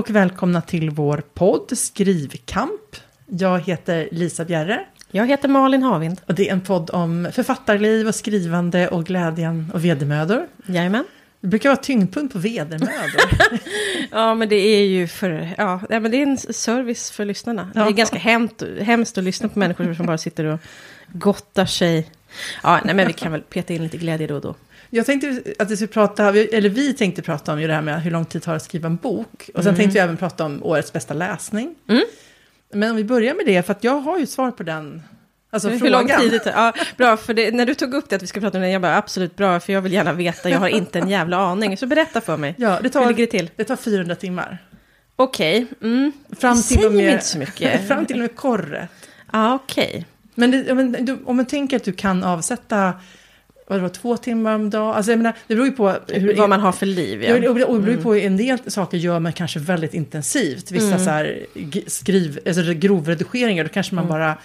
och välkomna till vår podd Skrivkamp. Jag heter Lisa Bjerre. Jag heter Malin Havind. Och det är en podd om författarliv och skrivande och glädjen och vedermödor. Jajamän. Det brukar vara tyngdpunkt på vedermödor. ja, men det är ju för, ja, men det är en service för lyssnarna. Ja. Det är ganska hemskt, hemskt att lyssna på människor som bara sitter och gottar sig. Ja, nej, men vi kan väl peta in lite glädje då och då. Jag tänkte att vi skulle prata, eller vi tänkte prata om ju det här med hur lång tid det tar att skriva en bok. Och sen mm. tänkte vi även prata om årets bästa läsning. Mm. Men om vi börjar med det, för att jag har ju svar på den Alltså hur frågan. lång tid det tar. Ja, bra, för det, när du tog upp det att vi ska prata om det, jag bara absolut bra, för jag vill gärna veta, jag har inte en jävla aning. Så berätta för mig, ja, det tar, hur ligger det till? Det tar 400 timmar. Okej, okay. mm. fram till Säg och med, inte så mycket. fram till och med korret. Ja, okej. Okay. Men, det, men om man tänker att du kan avsätta vad det var, två timmar om dagen. Alltså, jag menar, det beror ju på hur, vad man har för liv. Ja. Det beror ju mm. på, en del saker gör man kanske väldigt intensivt. Vissa mm. så här, skriv, alltså grovredigeringar, då kanske man mm. bara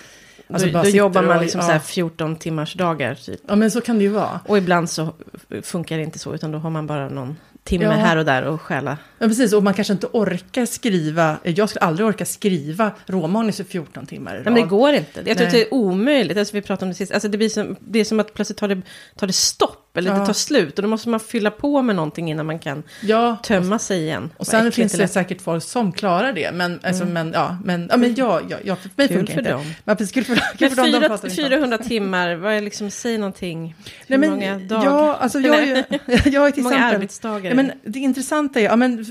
Alltså då, då jobbar man liksom och, så 14 timmars dagar. Typ. Ja, men så kan det ju vara. Och ibland så funkar det inte så, utan då har man bara någon timme ja. här och där och stjäla. Ja, precis. Och man kanske inte orkar skriva. Jag skulle aldrig orka skriva råmanus i 14 timmar idag. men det går inte. Jag tror att det är omöjligt. Alltså, vi pratade om det sist. Alltså, det, blir som, det är som att plötsligt tar det, tar det stopp. Eller ja. det tar slut. Och då måste man fylla på med någonting innan man kan ja. tömma sig igen. Och sen finns det säkert folk som klarar det. Men, alltså, mm. men, ja, men, ja, men jag, jag, jag, för mig kul funkar för inte. Dem. Men, kul för, kul för dem, 4, 400 timmar, vad är liksom, säg någonting. Nej, men, många dagar? Ja, alltså jag, jag, jag är till många arbetsdagar? Ja, men det intressanta är, ja, men,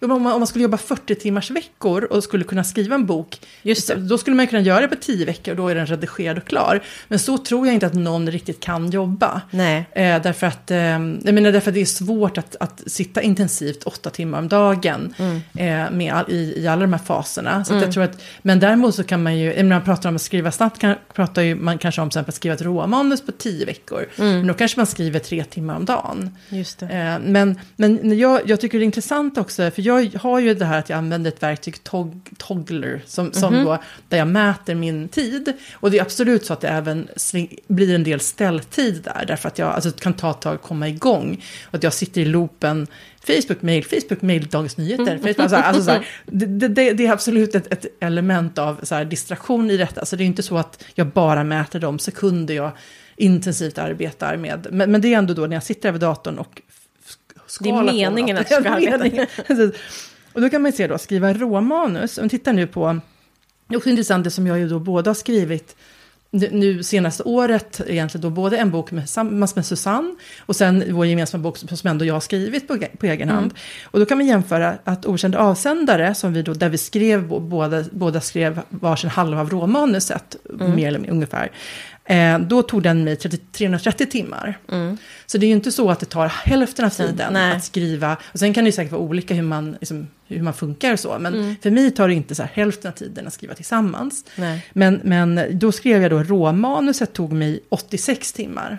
om, man, om man skulle jobba 40 timmars veckor och skulle kunna skriva en bok, Just det. då skulle man kunna göra det på 10 veckor och då är den redigerad och klar. Men så tror jag inte att någon riktigt kan jobba. Nej. Eh, därför att eh, jag menar därför att det är svårt att, att sitta intensivt åtta timmar om dagen mm. eh, med all, i, i alla de här faserna. Så mm. jag tror att, men däremot så kan man ju, när man pratar om att skriva snabbt, kan, pratar ju man kanske om exempel att skriva ett råmanus på tio veckor. Mm. Men då kanske man skriver tre timmar om dagen. Just eh, men men jag, jag tycker det är intressant också, för jag har ju det här att jag använder ett verktyg, tog, Toggler, som, som mm -hmm. då, där jag mäter min tid. Och det är absolut så att det även blir en del ställtid där, därför att jag alltså, kan ta ett tag att komma igång. Och att jag sitter i loopen Facebook, mail, Facebook, mail, Dagens Nyheter. Mm. Facebook, alltså, så här, det, det, det, är absolut ett, ett, element av så här, distraktion i detta. Så det är inte så att jag bara mäter de sekunder jag intensivt arbetar med. Men, men det är ändå då när jag sitter över datorn och skalar Det är meningen att du ska arbeta. och då kan man se då, skriva råmanus. Om tittar nu på, det är också intressant det som jag ju då båda har skrivit nu senaste året, egentligen då både en bok med, med Susanne och sen vår gemensamma bok som ändå jag har skrivit på, på egen hand. Mm. Och då kan vi jämföra att Okända avsändare, som vi då, där vi skrev, båda, båda skrev varsin halva av råmanuset, mm. mer eller mindre ungefär. Eh, då tog den mig 30, 330 timmar. Mm. Så det är ju inte så att det tar hälften av tiden Nej. att skriva. Och sen kan det ju säkert vara olika hur man, liksom, hur man funkar och så. Men mm. för mig tar det inte så här hälften av tiden att skriva tillsammans. Men, men då skrev jag då råmanuset tog mig 86 timmar.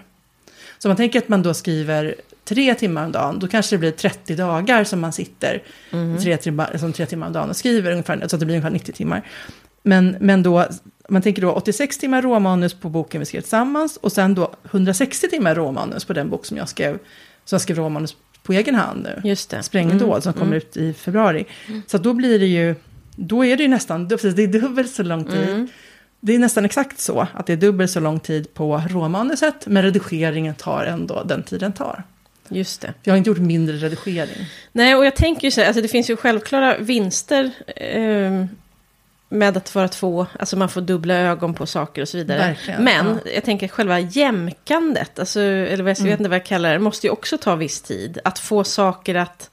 Så man tänker att man då skriver tre timmar om dagen, då kanske det blir 30 dagar som man sitter mm. tre, timmar, som tre timmar om dagen och skriver ungefär, så att det blir ungefär 90 timmar. Men, men då, man tänker då 86 timmar råmanus på boken vi skrev tillsammans och sen då 160 timmar råmanus på den bok som jag skrev, som jag skrev råmanus på egen hand nu. Just det. Sprängdåd mm, som kommer mm. ut i februari. Mm. Så då blir det ju, då är det ju nästan, det är dubbelt så lång tid. Mm. Det är nästan exakt så, att det är dubbelt så lång tid på råmanuset, men redigeringen tar ändå den tiden tar. Just det. Jag har inte gjort mindre redigering. Nej, och jag tänker ju så här, alltså det finns ju självklara vinster eh, med att för att få, alltså man får dubbla ögon på saker och så vidare. Verkligen, Men ja. jag tänker själva jämkandet, alltså, eller vad jag, mm. vet inte vad jag kallar det, måste ju också ta viss tid. Att få saker att,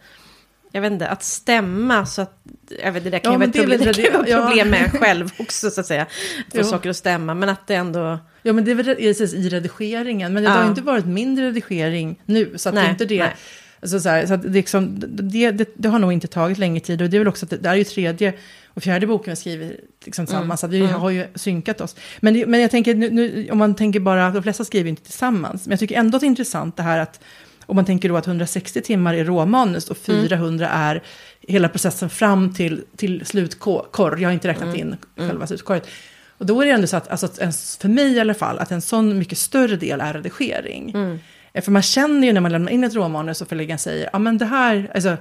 jag vet inte, att stämma så att, jag vet det där kan ja, ju vara problem, det, det, det, problem med själv också så att säga. Att få jo. saker att stämma, men att det ändå... Ja, men det är väl i redigeringen, men det ja. har ju inte varit mindre redigering nu, så att nej, det är inte det. Nej. Alltså så, här, så det, liksom, det, det, det, har nog inte tagit längre tid och det är väl också att det, det är ju tredje och fjärde boken vi skriver liksom tillsammans, mm. så vi mm. har ju synkat oss. Men, men jag tänker, nu, nu, om man tänker bara, de flesta skriver inte tillsammans, men jag tycker ändå att det är intressant det här att, om man tänker då att 160 timmar är råmanus och 400 mm. är hela processen fram till, till slutkorr, jag har inte räknat mm. in mm. själva slutkorret. Och då är det ändå så att, alltså, för mig i alla fall, att en sån mycket större del är redigering. Mm. För man känner ju när man lämnar in ett råmanus och förläggaren säger, ja men det här, alltså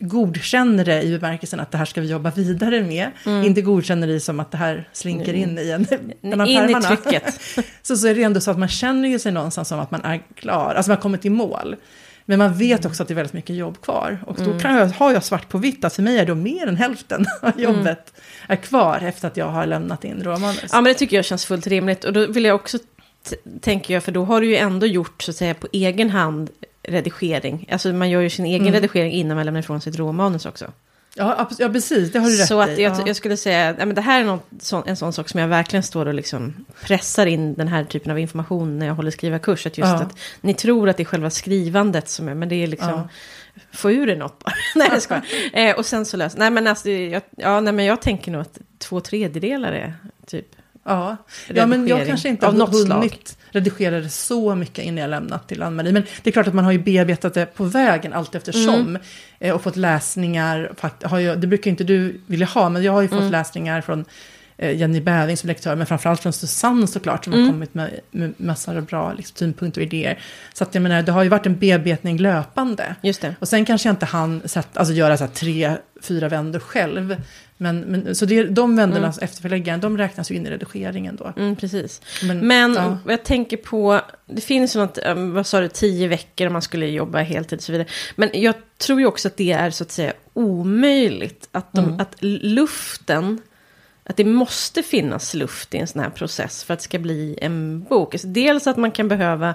godkänner det i bemärkelsen att det här ska vi jobba vidare med. Mm. Inte godkänner det som att det här slinker in i en mellan In i trycket. så, så är det ändå så att man känner ju sig någonstans som att man är klar, alltså man har kommit i mål. Men man vet också att det är väldigt mycket jobb kvar. Och då mm. kan jag, har jag svart på vitt att för mig är då mer än hälften av mm. jobbet mm. är kvar efter att jag har lämnat in råmanus. Ja, men det tycker jag känns fullt rimligt. Och då vill jag också, tänker jag, för då har du ju ändå gjort så att säga på egen hand redigering. Alltså man gör ju sin egen mm. redigering innan man lämnar ifrån sitt råmanus också. Ja, ja, precis, det har du rätt Så att i. jag, jag skulle säga, ja, men det här är något, så, en sån sak som jag verkligen står och liksom pressar in den här typen av information när jag håller skrivarkurs. Att just ja. att ni tror att det är själva skrivandet som är, men det är liksom, ja. få ur det något bara. nej, det ska eh, Och sen så löser, nej men alltså, jag, ja, nej men jag tänker nog att två tredjedelar är typ Ja. ja, men jag kanske inte har hunnit slag. redigera det så mycket innan jag lämnat till Ann-Marie. Men det är klart att man har ju bearbetat det på vägen allt eftersom. Mm. Eh, och fått läsningar, har jag, det brukar inte du vilja ha, men jag har ju fått mm. läsningar från eh, Jenny Bäving som lektör, men framförallt från Susanne såklart, som mm. har kommit med, med massor av bra liksom, synpunkter och idéer. Så att jag menar, det har ju varit en bearbetning löpande. Just det. Och sen kanske jag inte hann alltså, göra så här, tre, fyra vändor själv. Men, men, så det, de vänderna, mm. efterförläggaren, de räknas ju in i redigeringen då. Mm, precis. Men, men ja. jag tänker på, det finns något, um, vad sa du, tio veckor om man skulle jobba heltid och så vidare. Men jag tror ju också att det är så att säga omöjligt. Att, de, mm. att luften, att det måste finnas luft i en sån här process för att det ska bli en bok. Alltså dels att man kan behöva,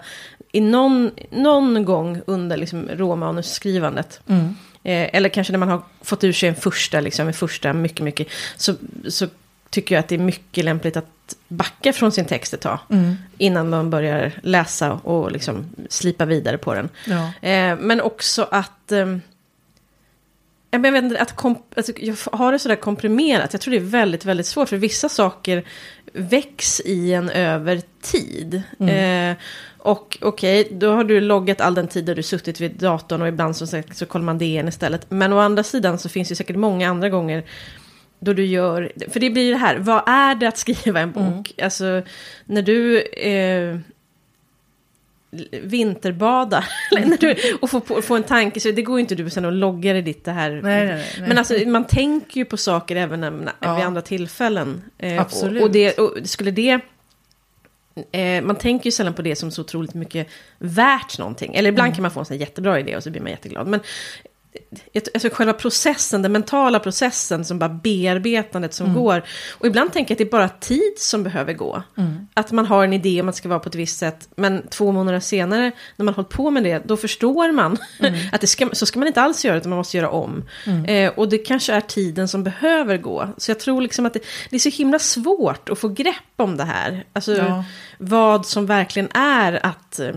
i någon, någon gång under liksom råmanusskrivandet, mm Eh, eller kanske när man har fått ur sig en första, liksom, en första mycket, mycket. Så, så tycker jag att det är mycket lämpligt att backa från sin text ett tag. Mm. Innan man börjar läsa och liksom slipa vidare på den. Ja. Eh, men också att... Eh, jag vet inte, att komp- alltså, jag har det sådär komprimerat. Jag tror det är väldigt, väldigt svårt. För vissa saker väcks i en över tid. Mm. Eh, och okej, okay, då har du loggat all den tid du suttit vid datorn och ibland så, så kollar man DN istället. Men å andra sidan så finns det säkert många andra gånger då du gör, för det blir det här, vad är det att skriva en bok? Mm. Alltså, när du eh, du, och får, får en tanke, så det går ju inte du sen och loggar i ditt det här. Nej, nej, nej. Men alltså, man tänker ju på saker även när, ja. vid andra tillfällen. Eh, Absolut. Och, och, det, och skulle det Eh, man tänker ju sällan på det som så otroligt mycket värt någonting. Eller ibland mm. kan man få en sån jättebra idé och så blir man jätteglad. Men alltså själva processen, den mentala processen, som bara bearbetandet som mm. går. Och ibland tänker jag att det är bara tid som behöver gå. Mm. Att man har en idé om att det ska vara på ett visst sätt, men två månader senare, när man hållit på med det, då förstår man mm. att det ska, så ska man inte alls göra, utan man måste göra om. Mm. Eh, och det kanske är tiden som behöver gå. Så jag tror liksom att det, det, är så himla svårt att få grepp om det här. Alltså ja. vad som verkligen är att eh,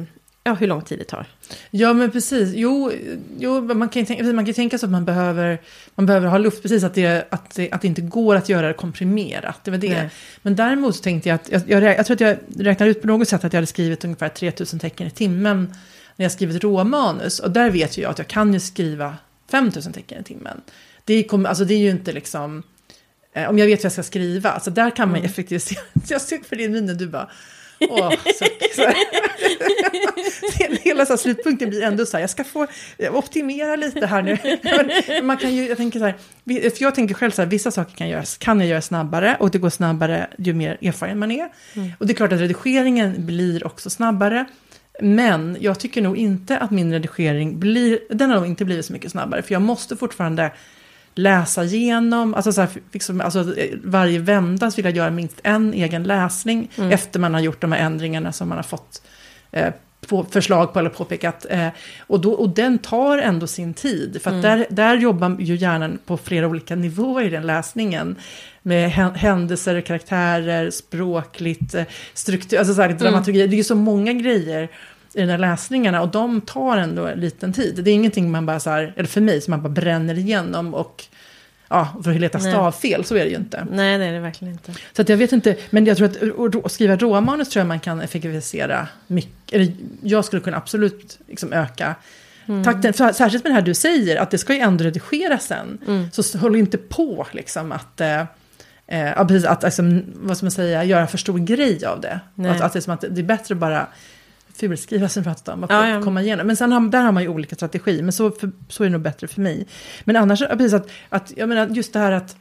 ja, hur lång tid det tar. Ja, men precis. Jo, jo man, kan tänka, man kan tänka sig att man behöver, man behöver ha luft, precis att det, att, det, att det inte går att göra det komprimerat. Det var det. Nej. Men däremot så tänkte jag att, jag, jag, jag, tror att jag räknade ut på något sätt att jag hade skrivit ungefär 3000 tecken i timmen när jag skrivit råmanus. Och där vet ju jag att jag kan ju skriva 5000 tecken i timmen. Det, kom, alltså det är ju inte liksom, eh, om jag vet vad jag ska skriva, så där kan man mm. effektivisera. jag såg för din min du bara, Åh, så, så Hela så slutpunkten blir ändå så här, jag ska få optimera lite här nu. Man kan ju, jag tänker så här, för jag tänker själv så här, vissa saker kan, göras, kan jag göra snabbare och det går snabbare ju mer erfaren man är. Mm. Och det är klart att redigeringen blir också snabbare. Men jag tycker nog inte att min redigering blir, den har nog inte blivit så mycket snabbare. För jag måste fortfarande läsa igenom, alltså, så här, liksom, alltså varje vända så vill jag göra minst en egen läsning mm. efter man har gjort de här ändringarna som man har fått eh, på förslag på eller påpekat. Eh, och, då, och den tar ändå sin tid, för mm. där, där jobbar ju hjärnan på flera olika nivåer i den läsningen. Med händelser, karaktärer, språkligt, eh, struktur, alltså så här, dramaturgi. Mm. Det är ju så många grejer i de där läsningarna och de tar ändå en liten tid. Det är ingenting man bara så här, eller för mig, som man bara bränner igenom och ja, för att leta stavfel, så är det ju inte. Nej, det är det verkligen inte. Så att jag vet inte, men jag tror att, skriva råmanus tror jag man kan effektivisera mycket, eller jag skulle kunna absolut liksom öka mm. takten. Särskilt med det här du säger, att det ska ju ändå redigeras sen. Mm. Så håll inte på liksom att... Eh, eh, att, att liksom, vad ska man säga, göra för stor grej av det. Att, att, det är som att det är bättre att bara fulskriva sin pratat om, att ja, ja. komma igenom. Men sen har, där har man ju olika strategi, men så, för, så är det nog bättre för mig. Men annars, precis att, att jag menar just det här att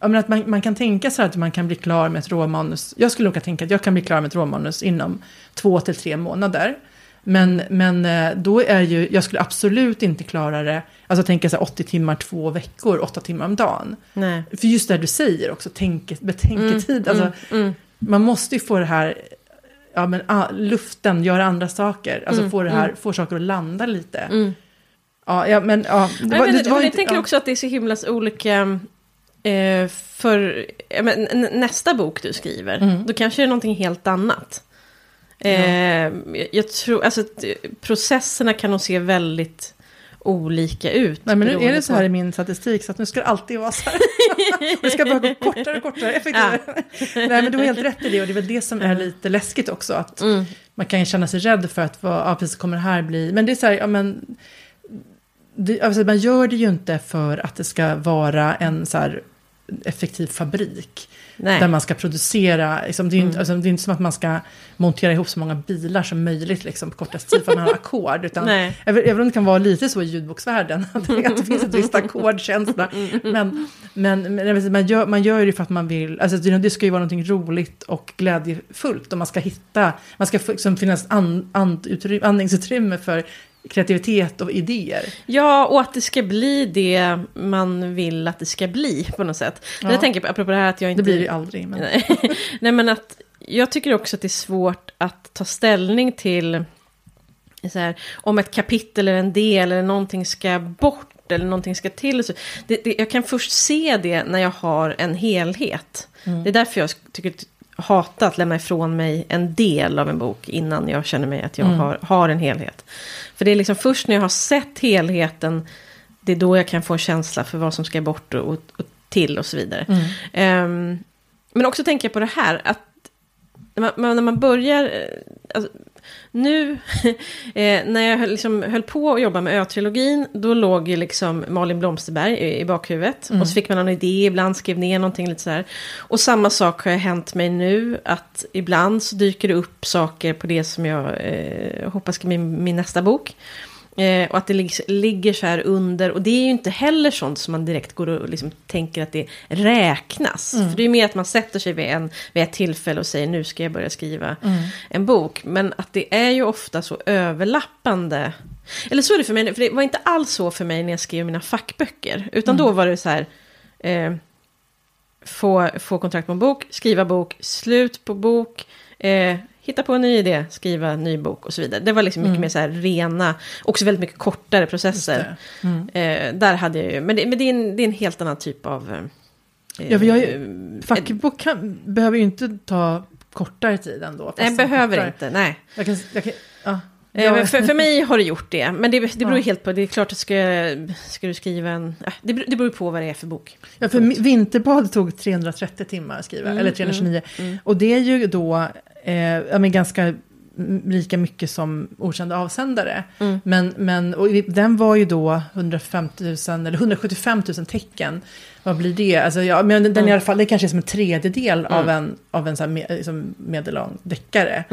jag menar att man, man kan tänka sig att man kan bli klar med ett råmanus. Jag skulle nog tänka att jag kan bli klar med ett råmanus inom två till tre månader. Men, men eh, då är ju, jag skulle absolut inte klara det, alltså tänka sig 80 timmar, två veckor, åtta timmar om dagen. Nej. För just det du säger också, tänk, betänketid, mm, alltså, mm, mm. man måste ju få det här, ja men ah, luften, göra andra saker, alltså mm, få det här, mm. få saker att landa lite. Mm. Ja, ja, men ja. Det var, men, var jag inte, tänker ja. också att det är så himla olika, eh, för men, nästa bok du skriver, då kanske det är någonting helt annat. Eh, jag tror, alltså processerna kan nog se väldigt olika ut. Nej, men nu är det så här i min statistik så att nu ska det alltid vara så här. det ska bara gå kortare och kortare, effektivare. Ja. Nej, men du har helt rätt i det och det är väl det som är lite läskigt också. Att mm. Man kan känna sig rädd för att vad, ja, precis kommer det här bli. Men det är så här, ja men. Det, alltså, man gör det ju inte för att det ska vara en så här effektiv fabrik. Nej. Där man ska producera, liksom, det, är mm. inte, alltså, det är inte som att man ska montera ihop så många bilar som möjligt liksom, på kortast tid för att man har ackord. Utan, även om det kan vara lite så i ljudboksvärlden, att det finns ett visst ackordkänsla. Men, men, men man, gör, man gör det för att man vill, alltså, det ska ju vara någonting roligt och glädjefullt. Och man ska hitta, man ska liksom finnas and, and, utrymme, andningsutrymme för kreativitet och idéer. Ja, och att det ska bli det man vill att det ska bli på något sätt. Ja. jag tänker på, apropå det här att jag inte... Det blir det ju aldrig. Men... Nej, men att jag tycker också att det är svårt att ta ställning till så här, om ett kapitel eller en del eller någonting ska bort eller någonting ska till. Så det, det, jag kan först se det när jag har en helhet. Mm. Det är därför jag tycker hata att lämna ifrån mig en del av en bok innan jag känner mig att jag mm. har, har en helhet. För det är liksom först när jag har sett helheten, det är då jag kan få en känsla för vad som ska bort och, och till och så vidare. Mm. Um, men också tänker jag på det här, att när man, när man börjar, eh, alltså, nu, eh, när jag höll, liksom, höll på att jobba med Ö-trilogin, då låg ju liksom Malin Blomsterberg i, i bakhuvudet. Mm. Och så fick man en idé, ibland skrev ner någonting lite så här. Och samma sak har hänt mig nu, att ibland så dyker det upp saker på det som jag eh, hoppas ska bli min, min nästa bok. Eh, och att det lig ligger så här under. Och det är ju inte heller sånt som man direkt går och liksom tänker att det räknas. Mm. För det är mer att man sätter sig vid, en, vid ett tillfälle och säger nu ska jag börja skriva mm. en bok. Men att det är ju ofta så överlappande. Eller så är det för mig, för det var inte alls så för mig när jag skrev mina fackböcker. Utan mm. då var det så här. Eh, få, få kontrakt på en bok, skriva bok, slut på bok. Eh, hitta på en ny idé, skriva en ny bok och så vidare. Det var liksom mycket mm. mer så här rena, också väldigt mycket kortare processer. Mm. Eh, där hade jag ju, men det, men det, är, en, det är en helt annan typ av... Eh, ja, för jag, eh, fackbok kan, behöver ju inte ta kortare tid ändå. Nej, behöver kortare. inte, nej. Jag kan, jag kan, ja. Ja. För, för mig har det gjort det, men det, det beror ja. helt på, det är klart att ska, ska du skriva en, det, det beror på vad det är för bok. Ja, för Vinterbad tog 330 timmar att skriva, mm, eller 329. Mm, mm. Och det är ju då eh, men ganska lika mycket som okända avsändare. Mm. Men, men och den var ju då 150 000, eller 175 000 tecken. Vad blir det? Alltså, ja, men den, den mm. i alla fall, det kanske är som en tredjedel mm. av en, av en så här med, liksom medellång deckare.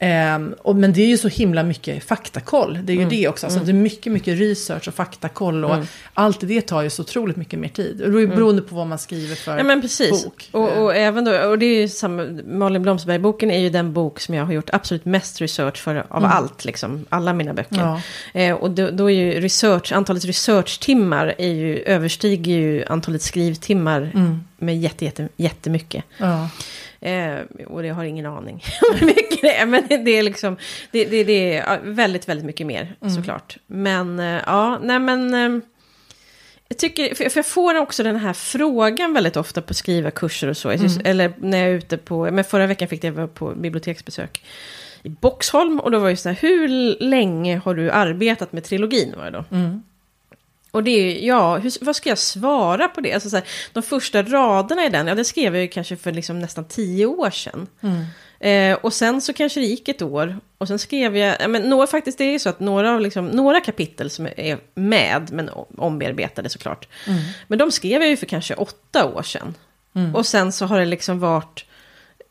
Um, och, men det är ju så himla mycket faktakoll. Det är ju mm. det också. Alltså, mm. Det är mycket, mycket research och faktakoll. Och mm. Allt det tar ju så otroligt mycket mer tid. Och det är mm. beroende på vad man skriver för ja, men precis. bok. Och, och, även då, och det är ju samma, Malin Blomsterberg-boken är ju den bok som jag har gjort absolut mest research för av mm. allt. Liksom, alla mina böcker. Ja. Eh, och då, då, är ju research, antalet researchtimmar är ju, överstiger ju antalet skrivtimmar mm. med jätte, jätte, jättemycket. Ja. Eh, och jag har ingen aning om hur mycket det är. Men det är liksom, det, det, det är väldigt, väldigt mycket mer mm. såklart. Men eh, ja, nej men. Eh, jag tycker, för jag får också den här frågan väldigt ofta på skrivarkurser och så. Mm. Eller när jag är ute på, men förra veckan fick jag vara på biblioteksbesök i Boxholm. Och då var det så här, hur länge har du arbetat med trilogin? Var det då? Mm. Och det är ja, hur, vad ska jag svara på det? Alltså så här, de första raderna i den, ja det skrev jag ju kanske för liksom nästan tio år sedan. Mm. Eh, och sen så kanske det gick ett år. Och sen skrev jag, ja, men några, faktiskt det är ju så att några, liksom, några kapitel som är med, men ombearbetade såklart. Mm. Men de skrev jag ju för kanske åtta år sedan. Mm. Och sen så har det liksom varit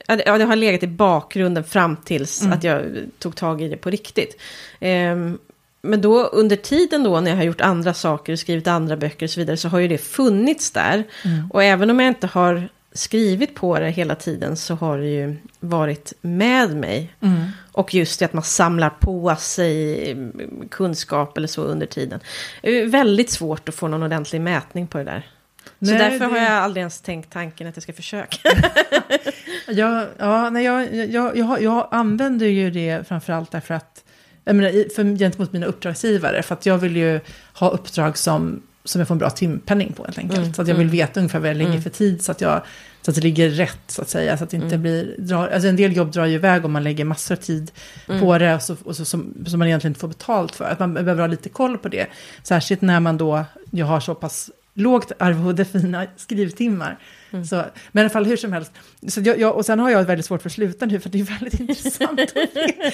ja, det har legat i bakgrunden fram tills mm. att jag tog tag i det på riktigt. Um, men då under tiden då när jag har gjort andra saker, skrivit andra böcker och så vidare, så har ju det funnits där. Mm. Och även om jag inte har skrivit på det hela tiden så har det ju varit med mig. Mm. Och just det att man samlar på sig kunskap eller så under tiden. Det är väldigt svårt att få någon ordentlig mätning på det där. Nej, så därför det... har jag aldrig ens tänkt tanken att jag ska försöka. ja, ja, nej, jag, jag, jag, jag använder ju det framförallt därför att, jag menar, för, gentemot mina uppdragsgivare, för att jag vill ju ha uppdrag som, som jag får en bra timpenning på helt enkelt. Mm, så att jag vill mm. veta ungefär vad jag lägger mm. för tid, så att, jag, så att det ligger rätt, så att säga. Så att det inte mm. blir, drar, alltså en del jobb drar ju iväg om man lägger massor av tid mm. på det, och så, och så, som, som man egentligen inte får betalt för. Att man behöver ha lite koll på det. Särskilt när man då, jag har så pass lågt arvode för mina skrivtimmar. Mm. Så, men i alla fall hur som helst. Så jag, jag, och sen har jag väldigt svårt för att sluta nu för det är väldigt intressant.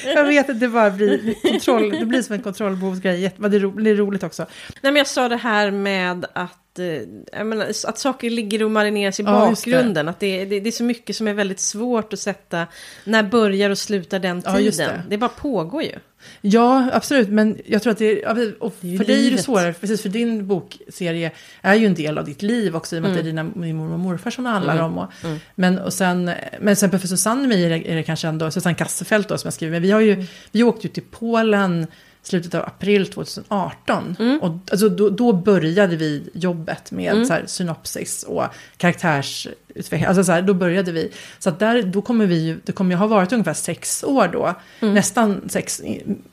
jag vet att det bara blir kontroll, det blir som en kontrollbehovsgrej, det blir roligt också. Nej men jag sa det här med att eh, menar, att saker ligger och marineras i ja, bakgrunden. Det. Att det, det, det, är så mycket som är väldigt svårt att sätta. När börjar och slutar den tiden? Ja, det. det bara pågår ju. Ja, absolut. Men jag tror att det är, och det är för dig är det svårare, precis för din bokserie är ju en del av ditt liv också, i och med mm. att det är mm. dina, din mormor och morfar som det handlar mm. om. Och, mm. Men, och sen, men sen för Susanne och mig är det, är det kanske ändå, Susanne Kassefelt då som jag skriver, men vi har ju, mm. vi åkte ju till Polen slutet av april 2018. Mm. Och alltså, då, då, började vi jobbet med mm. så här, synopsis och karaktärsutveckling. Alltså, så här, då började vi. Så att där, då kommer vi det kommer ju ha varit ungefär sex år då. Mm. Nästan sex,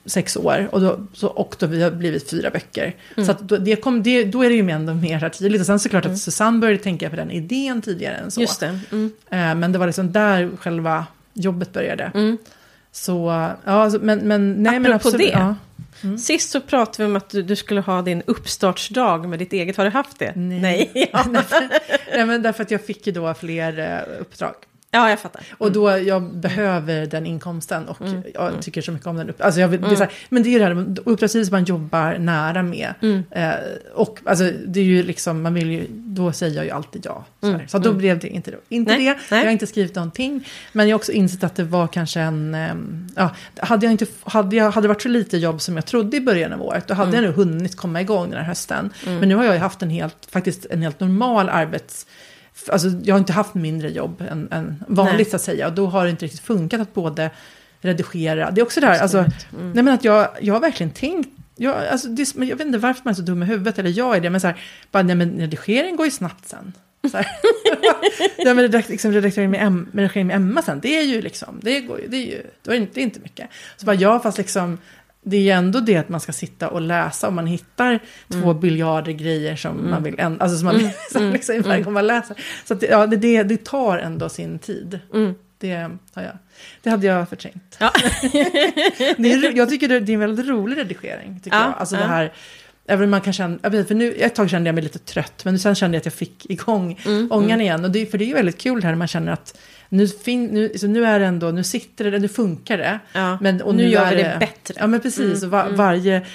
sex år. Och då, så, och då vi har blivit fyra böcker. Mm. Så att då, det kom, det, då är det ju ändå mer tydligt. Och sen såklart att mm. Susanne började tänka på den idén tidigare än så. Just det. Mm. Eh, men det var liksom där själva jobbet började. Så, ja, men, men nej Apropå men absolut. det. Ja. Mm. Sist så pratade vi om att du, du, skulle ha din uppstartsdag med ditt eget. Har du haft det? Nej. Nej, Nej men därför att jag fick ju då fler uh, uppdrag. Ja, jag fattar. Mm. Och då mm. jag behöver den inkomsten och mm. jag mm. tycker så mycket om den. Alltså jag, det är mm. här, men det är ju det här, uppdragsgivare man jobbar nära med. Mm. Eh, och alltså, det är ju liksom, man vill ju, då säger jag ju alltid ja. Så, så då blev det inte, inte Nej. det. Nej. Jag har inte skrivit någonting. Men jag har också insett att det var kanske en, um, ja, hade jag inte, hade jag, hade det varit så lite jobb som jag trodde i början av året, då hade jag nog hunnit komma igång den här hösten. Men nu har jag ju haft en helt, faktiskt en helt normal arbets alltså, jag har inte haft mindre jobb än, än vanligt nej. så att säga. Och då har det inte riktigt funkat att både redigera. Det är också det här, alltså, mm. nej men att jag, jag har verkligen tänkt jag, alltså, det, jag vet inte varför man är så dum i huvudet, eller jag är det, men så här, bara, nej, men redigering går ju snabbt sen. Så här. ja, men liksom, redigering, med Em, redigering med Emma sen, det är ju liksom, det, går, det är ju, det är inte, inte mycket. Så bara, ja, fast liksom, det är ju ändå det att man ska sitta och läsa och man hittar mm. två biljarder grejer som mm. man vill, alltså som man mm. vill liksom, varje mm. man läser. Så att, ja, det, det tar ändå sin tid. Mm. Det, ja, det hade jag förträngt. Ja. det är, jag tycker det, det är en väldigt rolig redigering. Tycker ja, jag. Alltså det här, även om man kan känna, för nu, ett tag kände jag mig lite trött, men sen kände jag att jag fick igång mm, ångan mm. igen. Och det, för det är ju väldigt kul här när man känner att nu, fin, nu, så nu är det ändå, nu sitter det, nu funkar det. Ja, men, och nu, nu gör vi det, det bättre. Ja, men precis. Mm, var, mm. varje,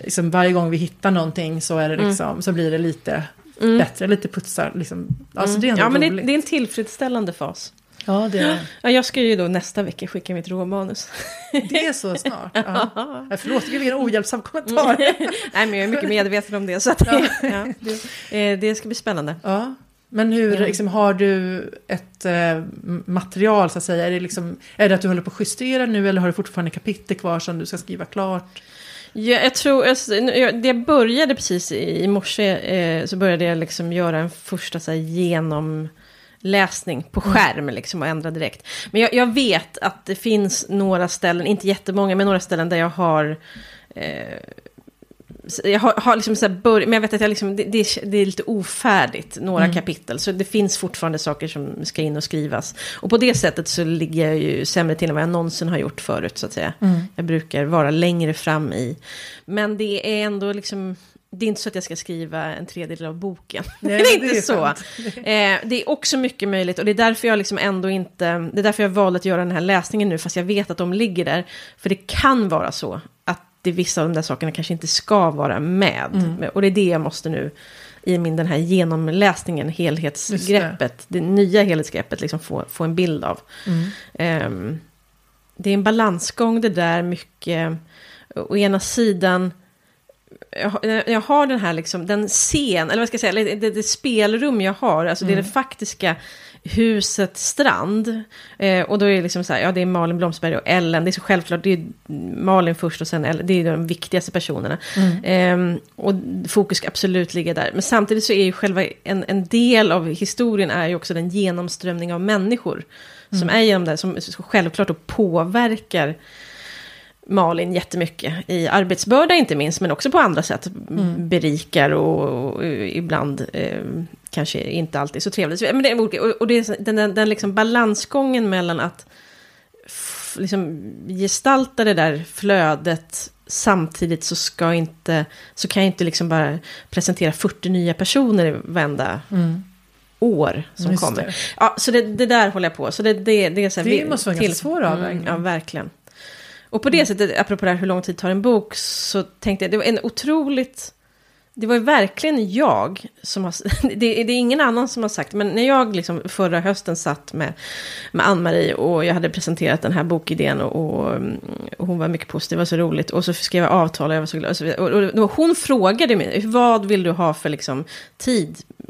liksom, varje gång vi hittar någonting så, är det mm. liksom, mm. så blir det lite mm. bättre, lite putsar. Liksom. Alltså, det är ja, men det, det, är en tillfredsställande fas. Ja, det är ja, Jag ska ju då nästa vecka skicka mitt råmanus. Det är så snart? Ja. ja. Förlåt, vilken ohjälpsam kommentar. Nej, men jag är mycket medveten om det. Så att, ja. ja. Det, eh, det ska bli spännande. Ja. Men hur, mm. liksom, har du ett eh, material så att säga? Är det, liksom, är det att du håller på att justera nu eller har du fortfarande kapitel kvar som du ska skriva klart? Ja, jag tror, det började precis i morse, eh, så började jag liksom göra en första så här, genomläsning på mm. skärm liksom, och ändra direkt. Men jag, jag, vet att det finns några ställen, inte jättemånga, men några ställen där jag har eh, jag har, har liksom så börjat, men jag vet att jag liksom, det, det, det är lite ofärdigt, några mm. kapitel. Så det finns fortfarande saker som ska in och skrivas. Och på det sättet så ligger jag ju sämre till än vad jag någonsin har gjort förut, så att säga. Mm. Jag brukar vara längre fram i. Men det är ändå liksom, det är inte så att jag ska skriva en tredjedel av boken. Nej, det är inte det är så. Eh, det är också mycket möjligt och det är därför jag liksom ändå inte, det är därför jag valde att göra den här läsningen nu, fast jag vet att de ligger där. För det kan vara så att det vissa av de där sakerna kanske inte ska vara med. Mm. Och det är det jag måste nu i min den här genomläsningen, helhetsgreppet, det. det. nya helhetsgreppet, liksom få, få en bild av. Mm. Um, det är en balansgång det där, mycket, å ena sidan, jag, jag har den här liksom, den scen, eller vad ska jag säga, det, det spelrum jag har, alltså mm. det är det mm. faktiska huset Strand. Eh, och då är det liksom så här, ja det är Malin Blomsberg och Ellen, det är så självklart, det är Malin först och sen Ellen, det är de viktigaste personerna. Mm. Eh, och fokus ska absolut ligga där. Men samtidigt så är ju själva en, en del av historien är ju också den genomströmning av människor. Mm. Som är genom det, som självklart och påverkar Malin jättemycket i arbetsbörda inte minst, men också på andra sätt mm. berikar och, och ibland eh, kanske inte alltid så trevligt. Men det är olika, och, det är den, den, den liksom balansgången mellan att f, liksom gestalta det där flödet samtidigt så ska inte, så kan jag inte liksom bara presentera 40 nya personer varenda mm. år som Just kommer. Det. Ja, så det, det, där håller jag på. Så det, det, det, är så här, det måste vara en ganska svår avvägning. Mm, ja, verkligen. Och på det sättet, apropå det här hur lång tid tar en bok, så tänkte jag, det var en otroligt... Det var ju verkligen jag som har... Det, det är ingen annan som har sagt, men när jag liksom förra hösten satt med, med Ann-Marie och jag hade presenterat den här bokidén och, och, och hon var mycket positiv, det var så roligt. Och så skrev jag avtal och jag var så glad. Och, så, och, och hon frågade mig, vad vill du ha för liksom,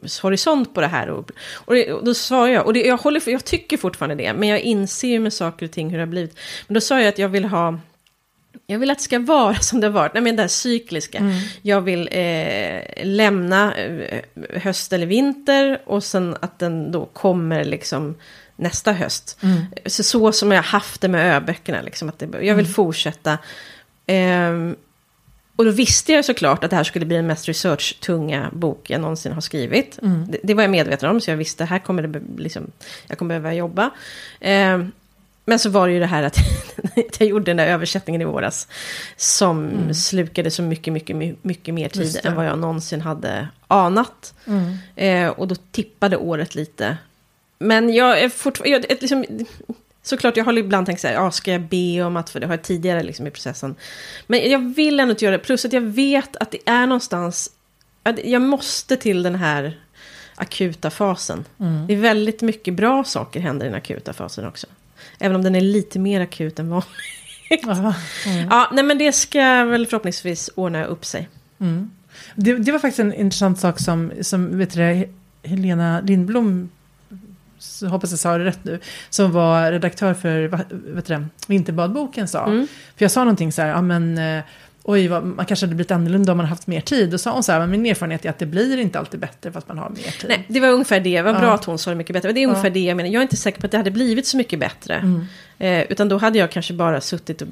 tidshorisont på det här? Och, och, det, och då sa jag, och det, jag, håller, jag tycker fortfarande det, men jag inser ju med saker och ting hur det har blivit. Men då sa jag att jag vill ha jag vill att det ska vara som det har varit, nej men det här cykliska. Mm. Jag vill eh, lämna eh, höst eller vinter och sen att den då kommer liksom nästa höst. Mm. Så, så som jag haft det med öböckerna, liksom, att det, jag vill mm. fortsätta. Eh, och då visste jag såklart att det här skulle bli den mest research-tunga bok jag någonsin har skrivit. Mm. Det, det, var jag medveten om, så jag visste här kommer det liksom, jag kommer behöva jobba. Eh, men så var det ju det här att jag gjorde den där översättningen i våras. Som mm. slukade så mycket, mycket, mycket mer tid än vad jag någonsin hade anat. Mm. Eh, och då tippade året lite. Men jag är fortfarande, liksom, såklart jag har ibland tänkt så här, ja, ska jag be om att, för det har jag tidigare liksom i processen. Men jag vill ändå inte göra det, plus att jag vet att det är någonstans, jag måste till den här akuta fasen. Mm. Det är väldigt mycket bra saker händer i den akuta fasen också. Även om den är lite mer akut än vanligt. mm. Ja, nej men det ska väl förhoppningsvis ordna upp sig. Mm. Det, det, var faktiskt en intressant sak som, som vet du, Helena Lindblom, så hoppas jag sa det rätt nu, som var redaktör för vet du, Vinterbadboken sa. Mm. För jag sa någonting så här, ja men eh, oj, vad, man kanske hade blivit annorlunda om man haft mer tid. Och sa hon så här, men min erfarenhet är att det blir inte alltid bättre för att man har mer tid. Nej, det var ungefär det. Det var bra ja. att hon sa det mycket bättre. Men det är ungefär ja. det jag menar. Jag är inte säker på att det hade blivit så mycket bättre. Mm. Eh, utan då hade jag kanske bara suttit och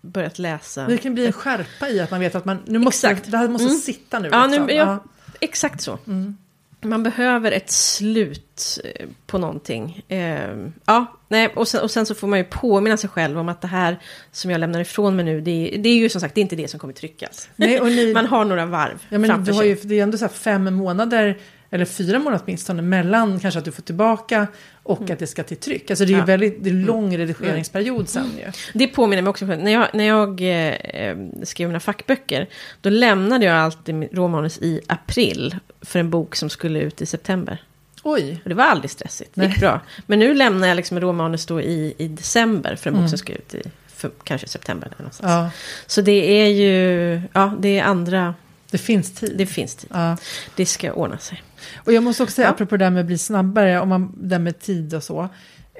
börjat läsa. Det kan bli en skärpa i att man vet att man, nu måste, Exakt. det här måste mm. sitta nu. Ja, liksom. nu ja, exakt så. Mm. Man behöver ett slut eh, på någonting. Eh, ja, nej, och, sen, och sen så får man ju påminna sig själv om att det här som jag lämnar ifrån mig nu, det, det är ju som sagt det är inte det som kommer tryckas. Nej, ni, man har några varv ja, men framför du har sig. Ju, det är ändå så fem månader eller fyra månader åtminstone, mellan kanske att du får tillbaka och mm. att det ska till tryck. Alltså det är ju ja. väldigt det är lång mm. redigeringsperiod sen ju. Det påminner mig också, när jag, när jag eh, skrev mina fackböcker, då lämnade jag alltid råmanus i april för en bok som skulle ut i september. Oj. Och det var aldrig stressigt, det gick bra. Men nu lämnar jag liksom råmanus då i, i december för en bok mm. som ska ut i för, kanske september. Eller någonstans. Ja. Så det är ju, ja, det är andra... Det finns tid. Det finns tid. Ja. Det ska ordna sig. Och jag måste också säga, ja. apropå det där med att bli snabbare, om man, det där med tid och så.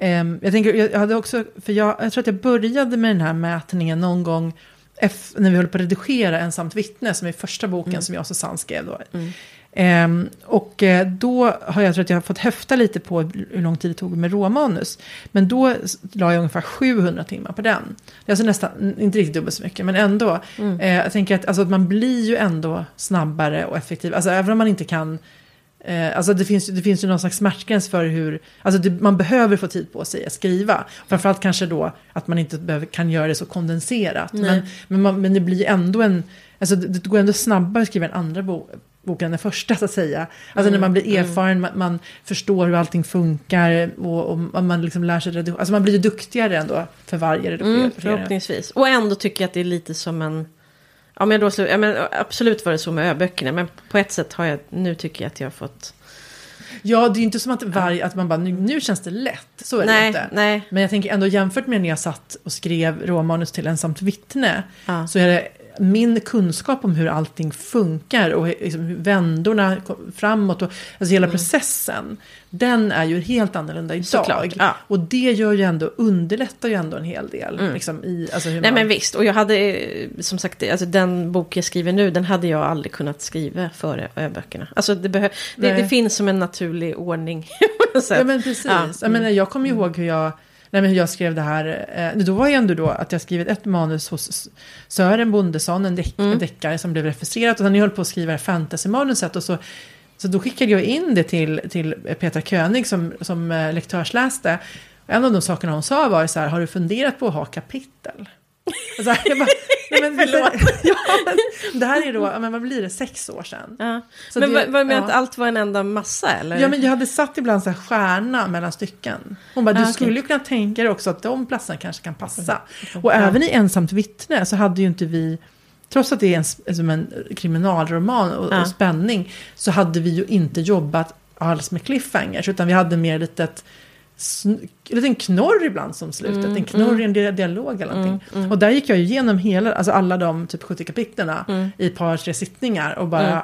Um, jag, tänker, jag, hade också, för jag, jag tror att jag började med den här mätningen någon gång F, när vi höll på att redigera Ensamt vittne, som är första boken mm. som jag och Susanne skrev då. Mm. Um, och uh, då har jag tror att jag har fått höfta lite på hur lång tid det tog med råmanus. Men då la jag ungefär 700 timmar på den. Det är alltså nästan, inte riktigt dubbelt så mycket, men ändå. Mm. Uh, jag tänker att, alltså, att man blir ju ändå snabbare och effektiv. Alltså även om man inte kan Eh, alltså det finns, det finns ju någon slags smärtgräns för hur, alltså det, man behöver få tid på sig att skriva. Framförallt kanske då att man inte behöver, kan göra det så kondenserat. Men, men, man, men det blir ändå en, alltså det, det går ändå snabbare att skriva en andra bok boken än den första så att säga. Alltså mm, när man blir mm. erfaren, mm. man, man, förstår hur allting funkar och, och man liksom lär sig redigera. Alltså man blir ju duktigare ändå för varje redigering. Mm, förhoppningsvis. Och ändå tycker jag att det är lite som en men då, ja, men absolut var det så med öböckerna. Men på ett sätt har jag, nu tycker jag att jag har fått... Ja, det är ju inte som att, varje, att man bara, nu, nu känns det lätt. Så är nej, det inte. Nej. Men jag tänker ändå jämfört med när jag satt och skrev råmanus till ensamt vittne. Ja. Så är det min kunskap om hur allting funkar och liksom vändorna framåt och alltså hela mm. processen. Den är ju helt annorlunda idag. Ja. Och det gör ju ändå, underlättar ju ändå en hel del. Mm. Liksom, i, alltså Nej man... men visst, och jag hade eh, som sagt, alltså den bok jag skriver nu, den hade jag aldrig kunnat skriva före böckerna. Alltså det, det, det, finns som en naturlig ordning. ja men precis. Ja. Jag, menar, jag kommer mm. ihåg hur jag Nej, men jag skrev det här, eh, då var ju ändå då att jag skrivit ett manus hos Sören Bondesson, en, deck, mm. en deckare som blev refuserat. Och sen jag höll på att skriva fantasymanuset och så, så då skickade jag in det till, till Petra König som, som eh, lektörsläste. En av de sakerna hon sa var så här, har du funderat på att ha kapitel? Så här, jag bara, nej men, Förlåt. ja, men, det här är då, men vad blir det, sex år sedan. Ja. men det, vad, menar ja. att allt var en enda massa eller? Ja men jag hade satt ibland så här stjärna mellan stycken. Hon bara, du ah, skulle ju kunna tänka dig också att de platserna kanske kan passa. Okay. Och ja. även i ensamt vittne så hade ju inte vi, trots att det är en, som en kriminalroman och, och spänning, så hade vi ju inte jobbat alls med cliffhangers, utan vi hade mer litet en liten knorr ibland som slutet. Mm, en knorr i en dialog eller någonting. Mm, mm. Och där gick jag igenom hela, alltså alla de typ 70 kapitlerna mm. i ett par, tre sittningar och bara mm.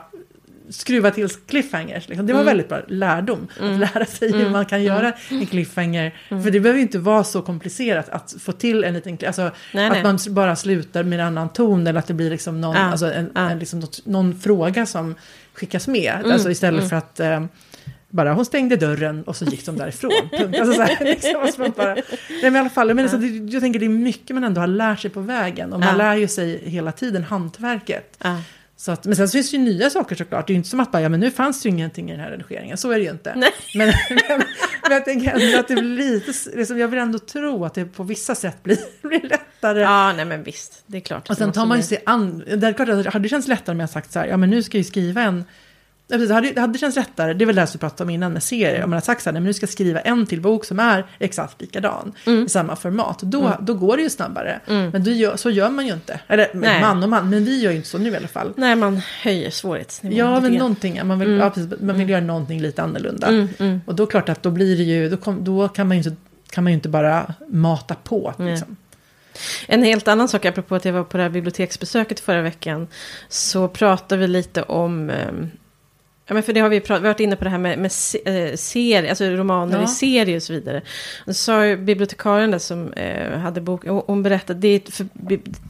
skruva till cliffhangers. Liksom. Det var mm. väldigt bra lärdom. Att lära sig hur man kan göra en cliffhanger. För det behöver ju inte vara så komplicerat att få till en liten, alltså nej, att nej. man bara slutar med en annan ton eller att det blir liksom någon, ja, alltså en, ja. en, liksom något, någon fråga som skickas med. Alltså istället för att eh, bara hon stängde dörren och så gick de därifrån. Alltså så här, liksom, bara, nej, men i alla fall, men alltså, det, jag tänker det är mycket man ändå har lärt sig på vägen. Och man ja. lär ju sig hela tiden hantverket. Ja. Så att, men sen så finns det ju nya saker såklart. Det är ju inte som att bara, ja men nu fanns det ju ingenting i den här redigeringen. Så är det ju inte. Nej. Men, men, men jag tänker ändå att det blir lite, liksom, jag vill ändå tro att det på vissa sätt blir, blir lättare. Ja, nej men visst, det är klart. Och sen tar man ju sig an, det är klart att det hade känts lättare om jag sagt så här, ja men nu ska jag ju skriva en det hade, det hade känts lättare, det är väl det som vi pratade om innan med serier. Om man har sagt så här, men nu ska jag skriva en till bok som är exakt likadan. Mm. I samma format. Då, mm. då går det ju snabbare. Mm. Men gör, så gör man ju inte. Eller Nej. man och man, men vi gör ju inte så nu i alla fall. Nej, man höjer svårighetsnivån. Ja, men någonting. Man vill, mm. ja, precis, man vill mm. göra någonting lite annorlunda. Mm, och då klart att då blir det ju, då, kom, då kan, man ju inte, kan man ju inte bara mata på. Liksom. En helt annan sak, apropå att jag var på det här biblioteksbesöket förra veckan, så pratade vi lite om um, Ja, men för det har vi, pratat, vi har varit inne på det här med, med eh, serier, alltså romaner ja. i serier och så vidare. Och så sa bibliotekarien där som eh, hade bok, hon berättade, det är för,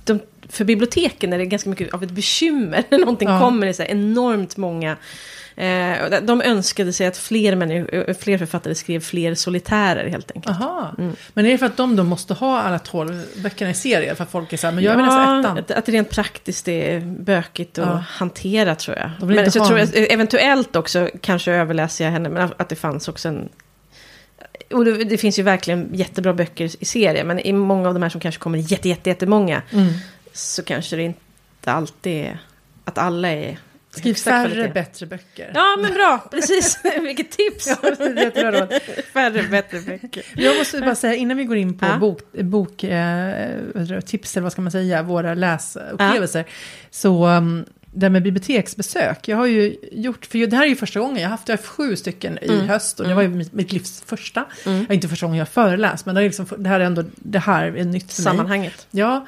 de, för biblioteken är det ganska mycket av ett bekymmer när någonting ja. kommer i så enormt många Eh, de önskade sig att fler, människor, fler författare skrev fler solitärer helt enkelt. Aha. Mm. Men är det för att de då måste ha alla tolv böckerna i serier? För att folk är så här, men jag vill ja, läsa ettan. Att, att rent praktiskt är bökigt att ja. hantera tror jag. Men så jag tror, eventuellt också, kanske överläser jag henne, men att det fanns också en och det, det, finns ju verkligen jättebra böcker i serier, men i många av de här som kanske kommer jätte, jätte, jättemånga, mm. Så kanske det inte alltid är att alla är Skriv färre kvalitet. bättre böcker. Ja, men bra. Precis. Vilket tips. ja, färre bättre böcker. Jag måste bara säga, innan vi går in på ja. bok, bok eh, tips, eller vad ska man säga, våra läsupplevelser. Ja. Så um, det med biblioteksbesök. Jag har ju gjort, för det här är ju första gången, jag har haft, jag har haft sju stycken i mm. höst. Och det var ju mitt, mitt livs första. Mm. Inte första gången jag föreläst, men det, är liksom, det här är ändå, det här är nytt för Sammanhanget. mig. Sammanhanget. Ja.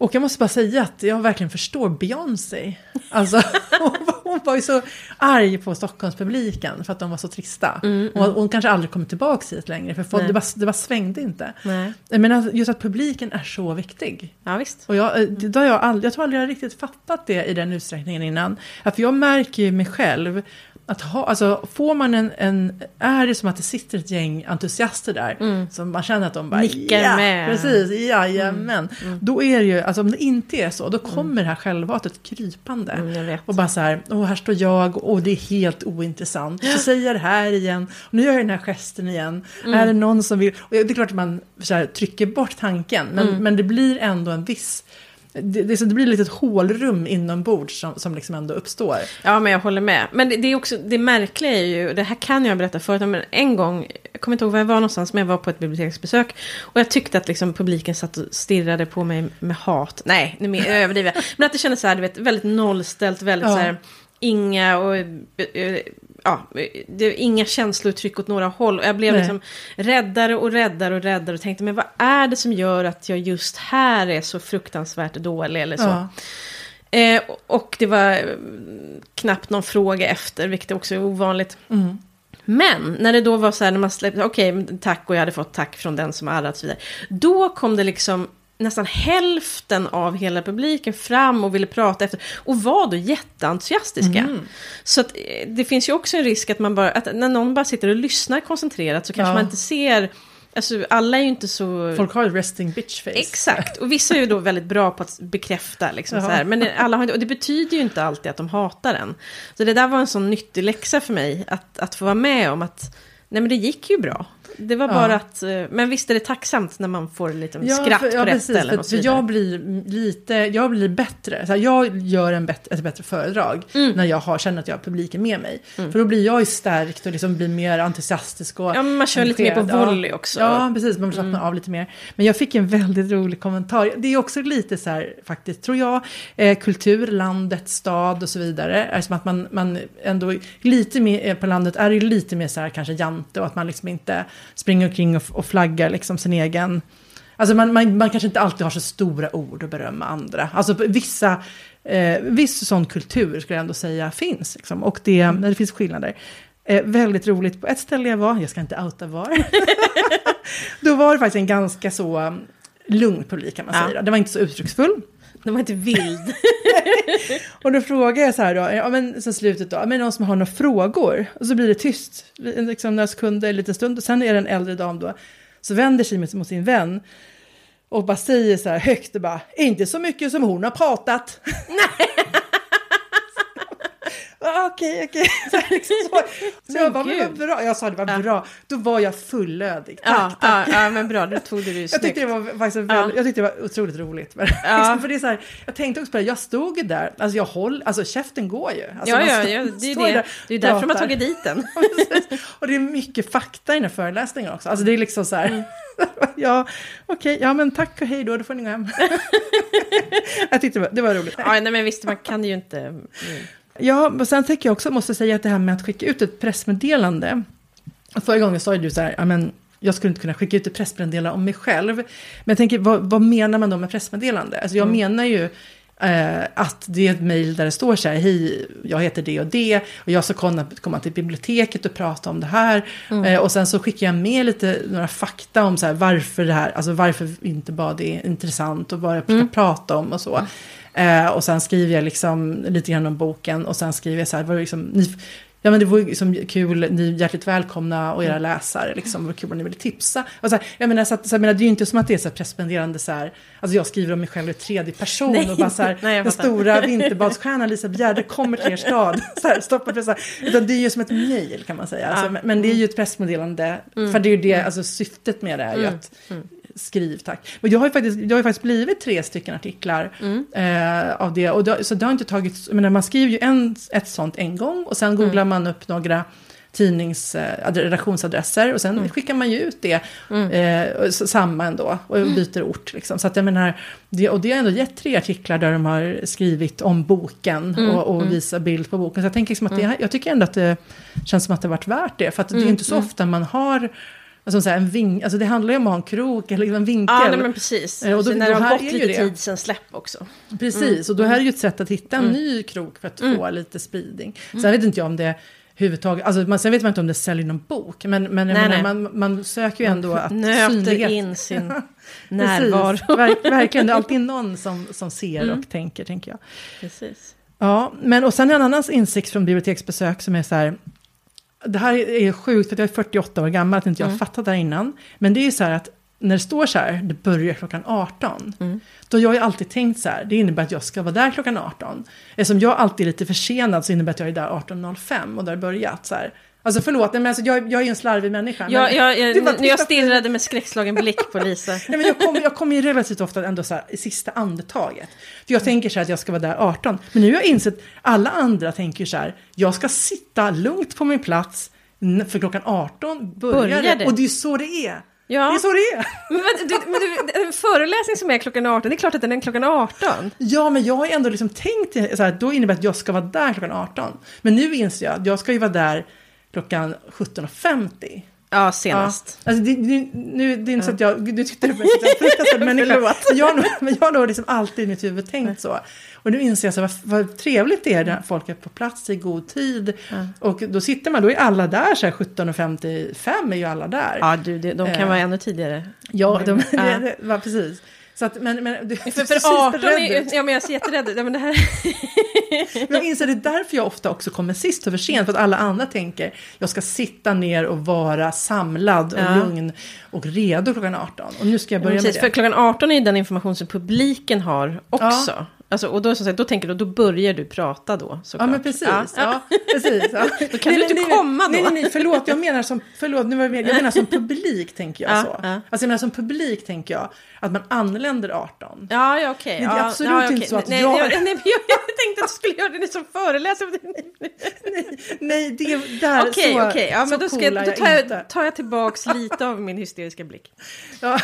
Och jag måste bara säga att jag verkligen förstår Beyoncé. Alltså, hon, var ju så arg på Stockholmspubliken för att de var så trista. Mm, mm. Och hon kanske aldrig kommer tillbaka hit längre, för folk, det, bara, det bara svängde inte. Nej. Men just att publiken är så viktig. Ja, visst. Och jag, eh, det har jag, aldrig, jag tror aldrig jag riktigt fattat det i den utsträckningen innan. För jag märker ju mig själv att ha, alltså får man en, en, är det som att det sitter ett gäng entusiaster där, mm. som man känner att de bara, Nickar ja, med. precis, jajamän. Mm. Mm. Då är det ju, alltså om det inte är så, då mm. kommer det här självhatet krypande. Mm, och bara så här, åh här står jag och det är helt ointressant. Så säger jag det här igen, och nu gör jag den här gesten igen. Mm. Är det någon som vill, och det är klart att man så här, trycker bort tanken, men, men det blir ändå en viss det, det, det blir ett litet hålrum inombords som, som liksom ändå uppstår. Ja, men jag håller med. Men det, det, är också, det märkliga är ju, det här kan jag berätta förut, men en gång jag kommer inte ihåg var jag var någonstans, men jag var på ett biblioteksbesök. Och jag tyckte att liksom publiken satt och stirrade på mig med hat. Nej, nu överdriver jag. Men att det kändes så här, du vet, väldigt nollställt, väldigt ja. så här, inga och... Ja, det inga känslouttryck åt några håll. Och jag blev Nej. liksom räddare och räddare och räddare och tänkte, men vad är det som gör att jag just här är så fruktansvärt dålig eller så? Ja. Eh, och det var knappt någon fråga efter, vilket också är ovanligt. Mm. Men när det då var så här, när man släppte, okej, okay, tack och jag hade fått tack från den som arrat och så vidare. Då kom det liksom nästan hälften av hela publiken fram och ville prata efter. Och var då jätteentusiastiska. Mm. Så att, eh, det finns ju också en risk att man bara, att när någon bara sitter och lyssnar koncentrerat så kanske ja. man inte ser Alltså alla är ju inte så... Folk har ett resting bitch face. Exakt, och vissa är ju då väldigt bra på att bekräfta. Liksom, så här. Men alla har inte, och det betyder ju inte alltid att de hatar den. Så det där var en sån nyttig läxa för mig, att, att få vara med om att nej men det gick ju bra. Det var bara att, eh, men visst är det tacksamt när man får lite ja, skratt för, ja, på rätt precis, ställen och så vidare. jag blir lite, jag blir bättre, så här, jag gör en bet, ett bättre föredrag mm. när jag har, känner att jag har publiken med mig. Mm. För då blir jag ju stärkt och liksom blir mer entusiastisk och Ja, man kör lite mer på volley också. Ja, precis, man slappnar mm. av lite mer. Men jag fick en väldigt rolig kommentar, det är också lite så här, faktiskt, tror jag, eh, kultur, landet, stad och så vidare. Är som att man, man ändå, lite mer eh, på landet är det lite mer så här kanske jante och att man liksom inte springer omkring och, och flaggar liksom sin egen... Alltså man, man, man kanske inte alltid har så stora ord att berömma andra. Alltså vissa, eh, viss sån kultur skulle jag ändå säga finns. Liksom. Och det, mm. det finns skillnader. Eh, väldigt roligt, på ett ställe jag var, jag ska inte outa var, då var det faktiskt en ganska så um, lugn publik kan man ja. säga. Det var inte så uttrycksfull. Den var inte vild. och då frågar jag så här då, ja men sen slutet då, men någon som har några frågor? Och så blir det tyst, liksom några sekunder, en liten stund. Och sen är det en äldre dam då, så vänder sig mot sin vän. Och bara säger så här högt, och bara, inte så mycket som hon har pratat. Nej. Okej, okej. Så, liksom så. så jag bara, men vad bra. Jag sa det var ja. bra. Då var jag fullödig. Tack, ja, tack. Ja, ja, men bra, du tog det ju jag tyckte det var faktiskt väldigt, jag tyckte det var otroligt roligt. Men, ja. liksom, för det är så här, jag tänkte också på det, jag stod ju där, alltså jag håll, alltså käften går ju. Alltså, ja, ja, ja, det är det. Där, det är därför de har tagit dit den. och det är mycket fakta i den här föreläsningen också. Alltså det är liksom så här, mm. ja, okej, okay, ja men tack och hej då, då får ni gå hem. jag tyckte det var, det var roligt. Ja, nej men visst, man kan ju inte... Mm. Ja, och sen tänker jag också, måste säga att det här med att skicka ut ett pressmeddelande. Förra gången sa du så här, men jag skulle inte kunna skicka ut ett pressmeddelande om mig själv. Men jag tänker, vad, vad menar man då med pressmeddelande? Alltså jag mm. menar ju eh, att det är ett mejl där det står så här, hej, jag heter det och det, och jag ska komma, komma till biblioteket och prata om det här. Mm. Eh, och sen så skickar jag med lite, några fakta om så här, varför det här, alltså varför inte bara det är intressant och vad jag ska mm. prata om och så. Mm. Eh, och sen skriver jag liksom lite grann om boken och sen skriver jag så här, var liksom, ni, ja men det vore liksom kul, ni är hjärtligt välkomna och era mm. läsare, liksom, vad kul om ni vill tipsa. Och så här, jag menar, så att, så jag menar, det är ju inte som att det är så här pressmeddelande så här, alltså jag skriver om mig själv i tredje person nej, och bara så här, nej, den stora vinterbadsstjärnan Lisa Bjärde kommer till er stad, så här, stoppa pressa. Utan det är ju som ett mejl kan man säga, alltså, men, men det är ju ett pressmeddelande, mm. för det är ju det, mm. alltså syftet med det är ju mm. att mm skriv tack. Men jag har ju faktiskt, jag har faktiskt blivit tre stycken artiklar mm. eh, av det. Och det, så det har inte tagit, men man skriver ju en, ett sånt en gång och sen googlar mm. man upp några tidnings eh, redaktionsadresser och sen mm. skickar man ju ut det mm. eh, samma ändå och mm. byter ort. Liksom. Så att jag menar, det, och det har ändå gett tre artiklar där de har skrivit om boken mm. och, och visar bild på boken. Så jag, tänker liksom att det, jag tycker ändå att det känns som att det har varit värt det. För att det är inte så ofta man har Alltså, så här, en ving, alltså det handlar ju om att ha en krok eller en vinkel. Ja, nej, men precis. Eh, och då, när det har gått lite det. tid sen släpp också. Precis, mm. och då är det ju ett sätt att hitta en mm. ny krok för att mm. få lite spridning. Sen vet inte jag om det huvudtaget, alltså man, sen vet man inte om det säljer någon bok, men, men nej, menar, man, man söker ju ändå att Nöter in sin närvaro. Verk, verkligen, det är alltid någon som, som ser mm. och tänker, tänker jag. Precis. Ja, men och sen en annan insikt från biblioteksbesök som är så här, det här är sjukt, för jag är 48 år gammal, att inte jag mm. fattat det här innan. Men det är ju så här att när det står så här, det börjar klockan 18. Mm. Då har jag ju alltid tänkt så här, det innebär att jag ska vara där klockan 18. Eftersom jag alltid är lite försenad så innebär det att jag är där 18.05 och där börjat så här. Alltså förlåt, men alltså, jag, jag är ju en slarvig människa. Ja, jag, jag, jag stirrade med skräckslagen blick på Lisa. Nej, men jag kommer jag kom ju relativt ofta ändå så här, i sista andetaget. För jag tänker så här att jag ska vara där 18. Men nu har jag insett, alla andra tänker så här, jag ska sitta lugnt på min plats, För klockan 18 börjar, börjar det. Och det är så det är. Ja. Det är så det är. Men, du, men du, en föreläsning som är klockan 18, det är klart att den är klockan 18. Ja, men jag har ändå liksom tänkt så här, då innebär det att jag ska vara där klockan 18. Men nu inser jag att jag ska ju vara där klockan 17.50. Ja, senast. Ja. Alltså, det, det, nu, det är inte så att jag, du tyckte det var en fruktansvärd människa. Jag, men jag har nog liksom alltid i mitt huvud tänkt så. Och nu inser jag så vad, vad trevligt det är när folk är på plats i god tid. Mm. Och då sitter man, då är alla där så här 17.55 är ju alla där. Ja, du, de kan eh. vara ännu tidigare. Ja, de, ja. Det, det, precis. Så att, men, men, du, för, för 18 är, ja, men jag ser jätterädd ut. Ja, men det här... jag inser det är därför jag ofta också kommer sist och för sent. För att alla andra tänker jag ska sitta ner och vara samlad och ja. lugn och redo klockan 18. Och nu ska jag börja ja, precis, med det. För klockan 18 är ju den information som publiken har också. Ja. Alltså, och då, så sagt, då tänker du, då börjar du prata då. Såklart. Ja, men precis. Ja. ja precis ja. då kan nej, du inte nej, komma då. Nej, nej, nej, förlåt, jag menar som, förlåt, nu var jag, jag menar som publik tänker jag så. Alltså jag menar som publik tänker jag att man anländer 18. Ja, ja okej. Okay. Det är absolut ja, inte så att nej, jag... jag, nej, jag, jag tänkte att du skulle göra det som föreläsare. nej, nej, det är där okay, så, okay. ja, men då, ska, då tar, jag, tar jag tillbaks lite av min hysteriska blick. Ja,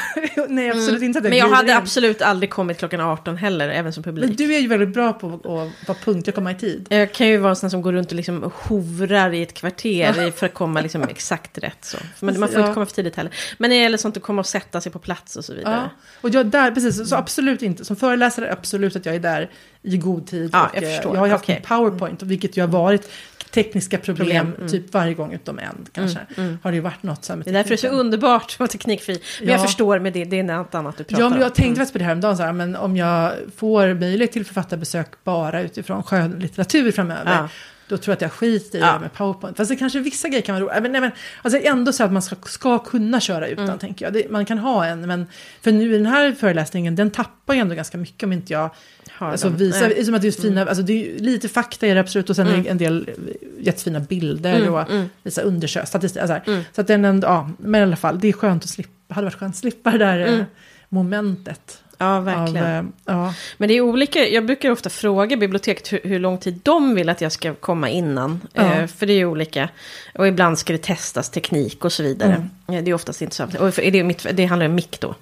nej, absolut mm. inte. Men jag hade absolut aldrig kommit klockan 18 heller, även som publik. Du är ju väldigt bra på att vara punktlig och komma i tid. Jag kan ju vara en sån som går runt och liksom hovrar i ett kvarter för att komma liksom exakt rätt. Så. Men man får ja. inte komma för tidigt heller. Men när det gäller sånt att komma och sätta sig på plats och så vidare. Ja. Och jag där, precis, så absolut inte. Som föreläsare, absolut att jag är där i god tid. Ja, jag, förstår. jag har haft okay. en powerpoint, vilket ju har varit tekniska problem, problem mm. typ varje gång utom en kanske. Mm, mm. Har det ju varit något så här med Det är därför det är så underbart att vara teknikfri. Men ja. jag förstår med det, det är något annat du pratar om. Ja, men jag tänkte mm. faktiskt på det här häromdagen, så här, men om jag får möjlighet till författarbesök bara utifrån skönlitteratur framöver. Ja. Då tror jag att jag skiter i ja. det med powerpoint. Fast det kanske vissa grejer kan vara roligt. Men, nej, men, alltså ändå så att man ska, ska kunna köra utan, mm. tänker jag. Det, man kan ha en, men för nu i den här föreläsningen, den tappar ju ändå ganska mycket om inte jag har alltså, visar. Som att det är fina, mm. alltså det är lite fakta är det absolut och sen mm. en del jättefina bilder mm. och mm. visa undersökningar, statistik. Alltså, mm. Så att den ändå, ja, men i alla fall, det är skönt att slippa, hade varit skönt att slippa det där mm. momentet. Ja, verkligen. Av, ja. Men det är olika, jag brukar ofta fråga biblioteket hur, hur lång tid de vill att jag ska komma innan. Ja. Eh, för det är olika. Och ibland ska det testas teknik och så vidare. Mm. Det är oftast inte så. Och det, mitt, det handlar om mick då.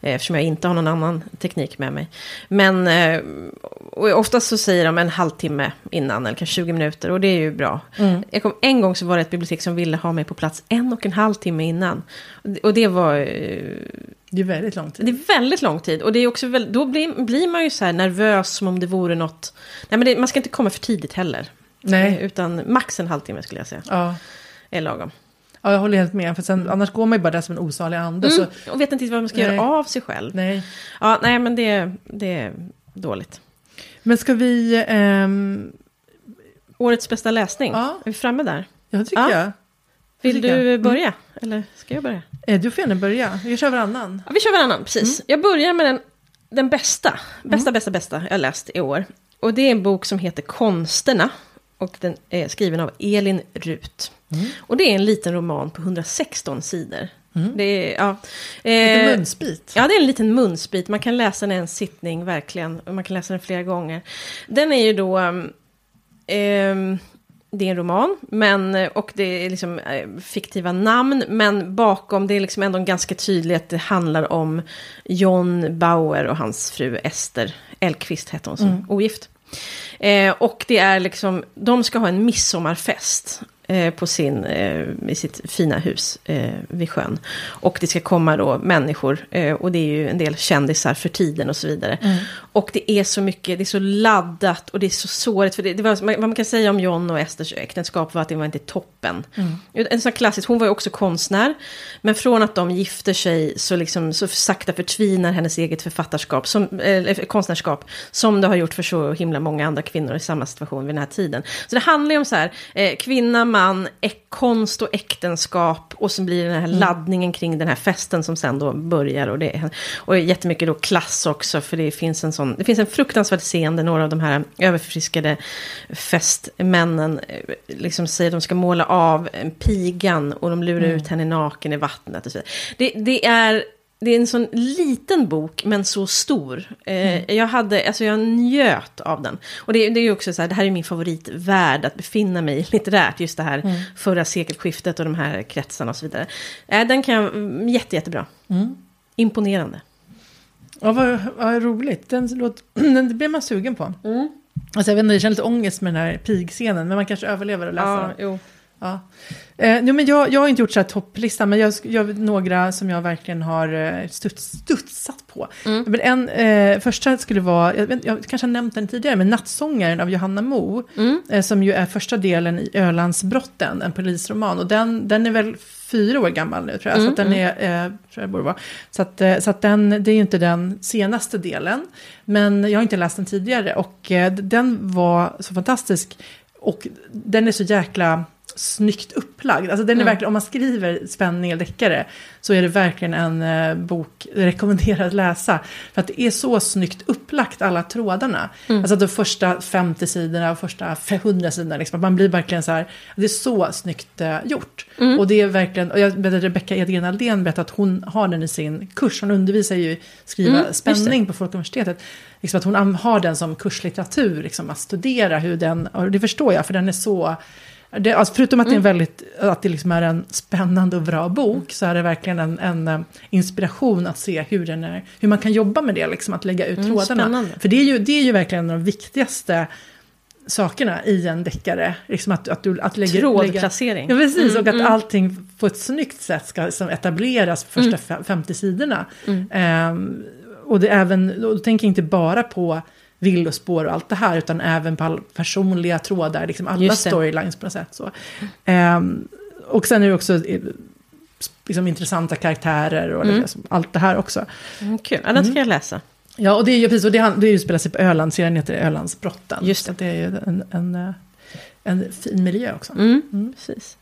Eh, eftersom jag inte har någon annan teknik med mig. Men eh, och oftast så säger de en halvtimme innan, eller kanske 20 minuter. Och det är ju bra. Mm. Kom, en gång så var det ett bibliotek som ville ha mig på plats en och en halv timme innan. Och det var eh, det är väldigt lång tid. Det är väldigt lång tid. Och det är också väl, då blir, blir man ju så här nervös som om det vore något... Nej, men det, man ska inte komma för tidigt heller. Nej. Utan max en halvtimme skulle jag säga. Ja. Är lagom. Ja, jag håller helt med. För sen, annars går man ju bara där som en osalig ande. Mm, så... Och vet inte vad man ska nej. göra av sig själv. Nej. Ja, nej, men det, det är dåligt. Men ska vi... Ähm... Årets bästa läsning. Ja. Är vi framme där? Ja, tycker ja. jag. Vill du mm. börja? Mm. Eller ska jag börja? Eh, du får gärna börja. Vi kör varannan. Ja, vi kör varannan, precis. Mm. Jag börjar med den, den bästa, bästa, mm. bästa, bästa jag läst i år. Och det är en bok som heter Konsterna. Och den är skriven av Elin Rut. Mm. Och det är en liten roman på 116 sidor. Mm. Det är, ja. En liten eh, munsbit. Ja, det är en liten munsbit. Man kan läsa den i en sittning, verkligen. Och man kan läsa den flera gånger. Den är ju då... Um, det är en roman, men, och det är liksom eh, fiktiva namn, men bakom det är liksom ändå ganska tydligt att det handlar om John Bauer och hans fru Ester Elkvist, hette hon som mm. ogift. Eh, och det är liksom, de ska ha en midsommarfest. Eh, på sin, eh, i sitt fina hus eh, vid sjön. Och det ska komma då människor, eh, och det är ju en del kändisar för tiden och så vidare. Mm. Och det är så mycket, det är så laddat och det är så sårigt. För det, det var, vad man kan säga om John och Esters äktenskap var att det var inte toppen. Mm. En sån klassisk, hon var ju också konstnär. Men från att de gifter sig så, liksom, så sakta förtvinar hennes eget författarskap, som, eh, konstnärskap, som det har gjort för så himla många andra kvinnor i samma situation vid den här tiden. Så det handlar ju om så här, eh, kvinna, man, konst och äktenskap och så blir det den här mm. laddningen kring den här festen som sen då börjar. Och, det, och jättemycket då klass också, för det finns en sån, det finns en fruktansvärd scen där några av de här överförfriskade festmännen eh, liksom säger att de ska måla av pigan och de lurar mm. ut henne naken i vattnet. Och så det, det är det är en sån liten bok, men så stor. Eh, mm. Jag hade, alltså jag njöt av den. Och det, det är ju också så här, det här är min favoritvärld att befinna mig i litterärt. Just det här mm. förra sekelskiftet och de här kretsarna och så vidare. Eh, den kan jag, mm, jätte, jättebra. Mm. Imponerande. Ja, vad, vad roligt. Den, låt, den blir man sugen på. Mm. Alltså jag vet inte, jag känner lite ångest med den här pigscenen, men man kanske överlever att läsa ja, den. Jo. Ja. Eh, men jag, jag har inte gjort så här topplista, men jag, jag några som jag verkligen har eh, studs, studsat på. Mm. Men en, eh, första skulle vara, jag, jag, kanske har nämnt den tidigare, men Nattsångaren av Johanna Mo, mm. eh, som ju är första delen i Ölandsbrotten, en polisroman. Och den, den är väl fyra år gammal nu tror jag. Mm. Så den är, eh, tror jag borde vara. Så, att, eh, så att den, det är ju inte den senaste delen. Men jag har inte läst den tidigare och eh, den var så fantastisk. Och den är så jäkla snyggt upplagd. Alltså den är mm. verkligen, om man skriver spänning eller deckare så är det verkligen en eh, bok rekommenderad att läsa. För att det är så snyggt upplagt alla trådarna. Mm. Alltså de första 50 sidorna och första 100 sidorna. Liksom, man blir verkligen så här, det är så snyggt eh, gjort. Mm. Och det är verkligen, och jag vet att Rebecka Edgren Aldén berättade att hon har den i sin kurs. Hon undervisar ju skriva mm, spänning på Folkuniversitetet. Liksom att hon har den som kurslitteratur, liksom, att studera hur den, och det förstår jag, för den är så det, alltså förutom att det, är en mm. väldigt, att det liksom är en spännande och bra bok så är det verkligen en, en eh, inspiration att se hur, den är, hur man kan jobba med det, liksom, att lägga ut mm, trådarna. Spännande. För det är, ju, det är ju verkligen de viktigaste sakerna i en deckare. Liksom att, att du, att lägga, Trådplacering. ja, precis. Mm, och att mm. allting på ett snyggt sätt ska liksom, etableras på första mm. 50 sidorna. Um, och det även, och då tänker jag inte bara på villospår och allt det här, utan även på personliga trådar, liksom alla storylines på något sätt. Så. Um, och sen är det också eh, liksom, intressanta karaktärer och mm. liksom, allt det här också. Mm, kul, ja, den ska mm. jag läsa. Ja, och det är ju precis, och det, det utspelar sig på Öland, serien heter Ölandsbrotten. Just det. Så det är ju en, en, eh, en fin miljö också. Mm, mm. Precis.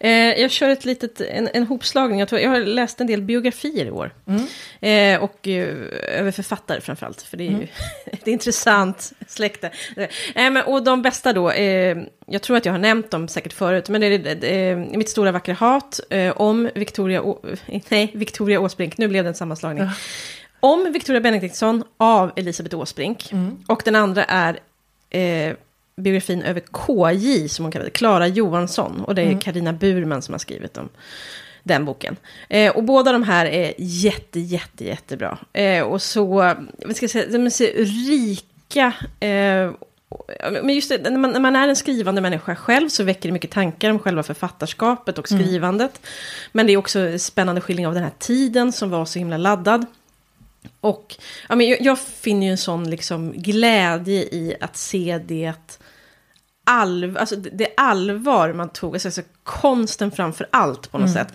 Eh, jag kör ett litet, en, en hopslagning. Jag, tror, jag har läst en del biografier i år. Mm. Eh, och eh, över författare framförallt. För det är ju mm. ett intressant släkte. Eh, men, och de bästa då, eh, jag tror att jag har nämnt dem säkert förut. Men det är eh, Mitt stora vackra hat om Victoria, Å, nej, Victoria Åsbrink. Nu blev det en sammanslagning. Mm. Om Victoria Benediktsson av Elisabeth Åsbrink. Mm. Och den andra är biografin över KJ, som hon kallar det, Klara Johansson. Och det är Karina mm. Burman som har skrivit om den boken. Eh, och båda de här är jätte, jätte, jättebra. Eh, och så, vad ska jag säga, de är så rika. Eh, men just det, när man, när man, är en skrivande människa själv så väcker det mycket tankar om själva författarskapet och mm. skrivandet. Mm. Men det är också spännande skildring av den här tiden som var så himla laddad. Och ja, men jag, jag finner ju en sån liksom glädje i att se det alv, alltså det allvar man tog, alltså, alltså konsten framför allt på något mm. sätt.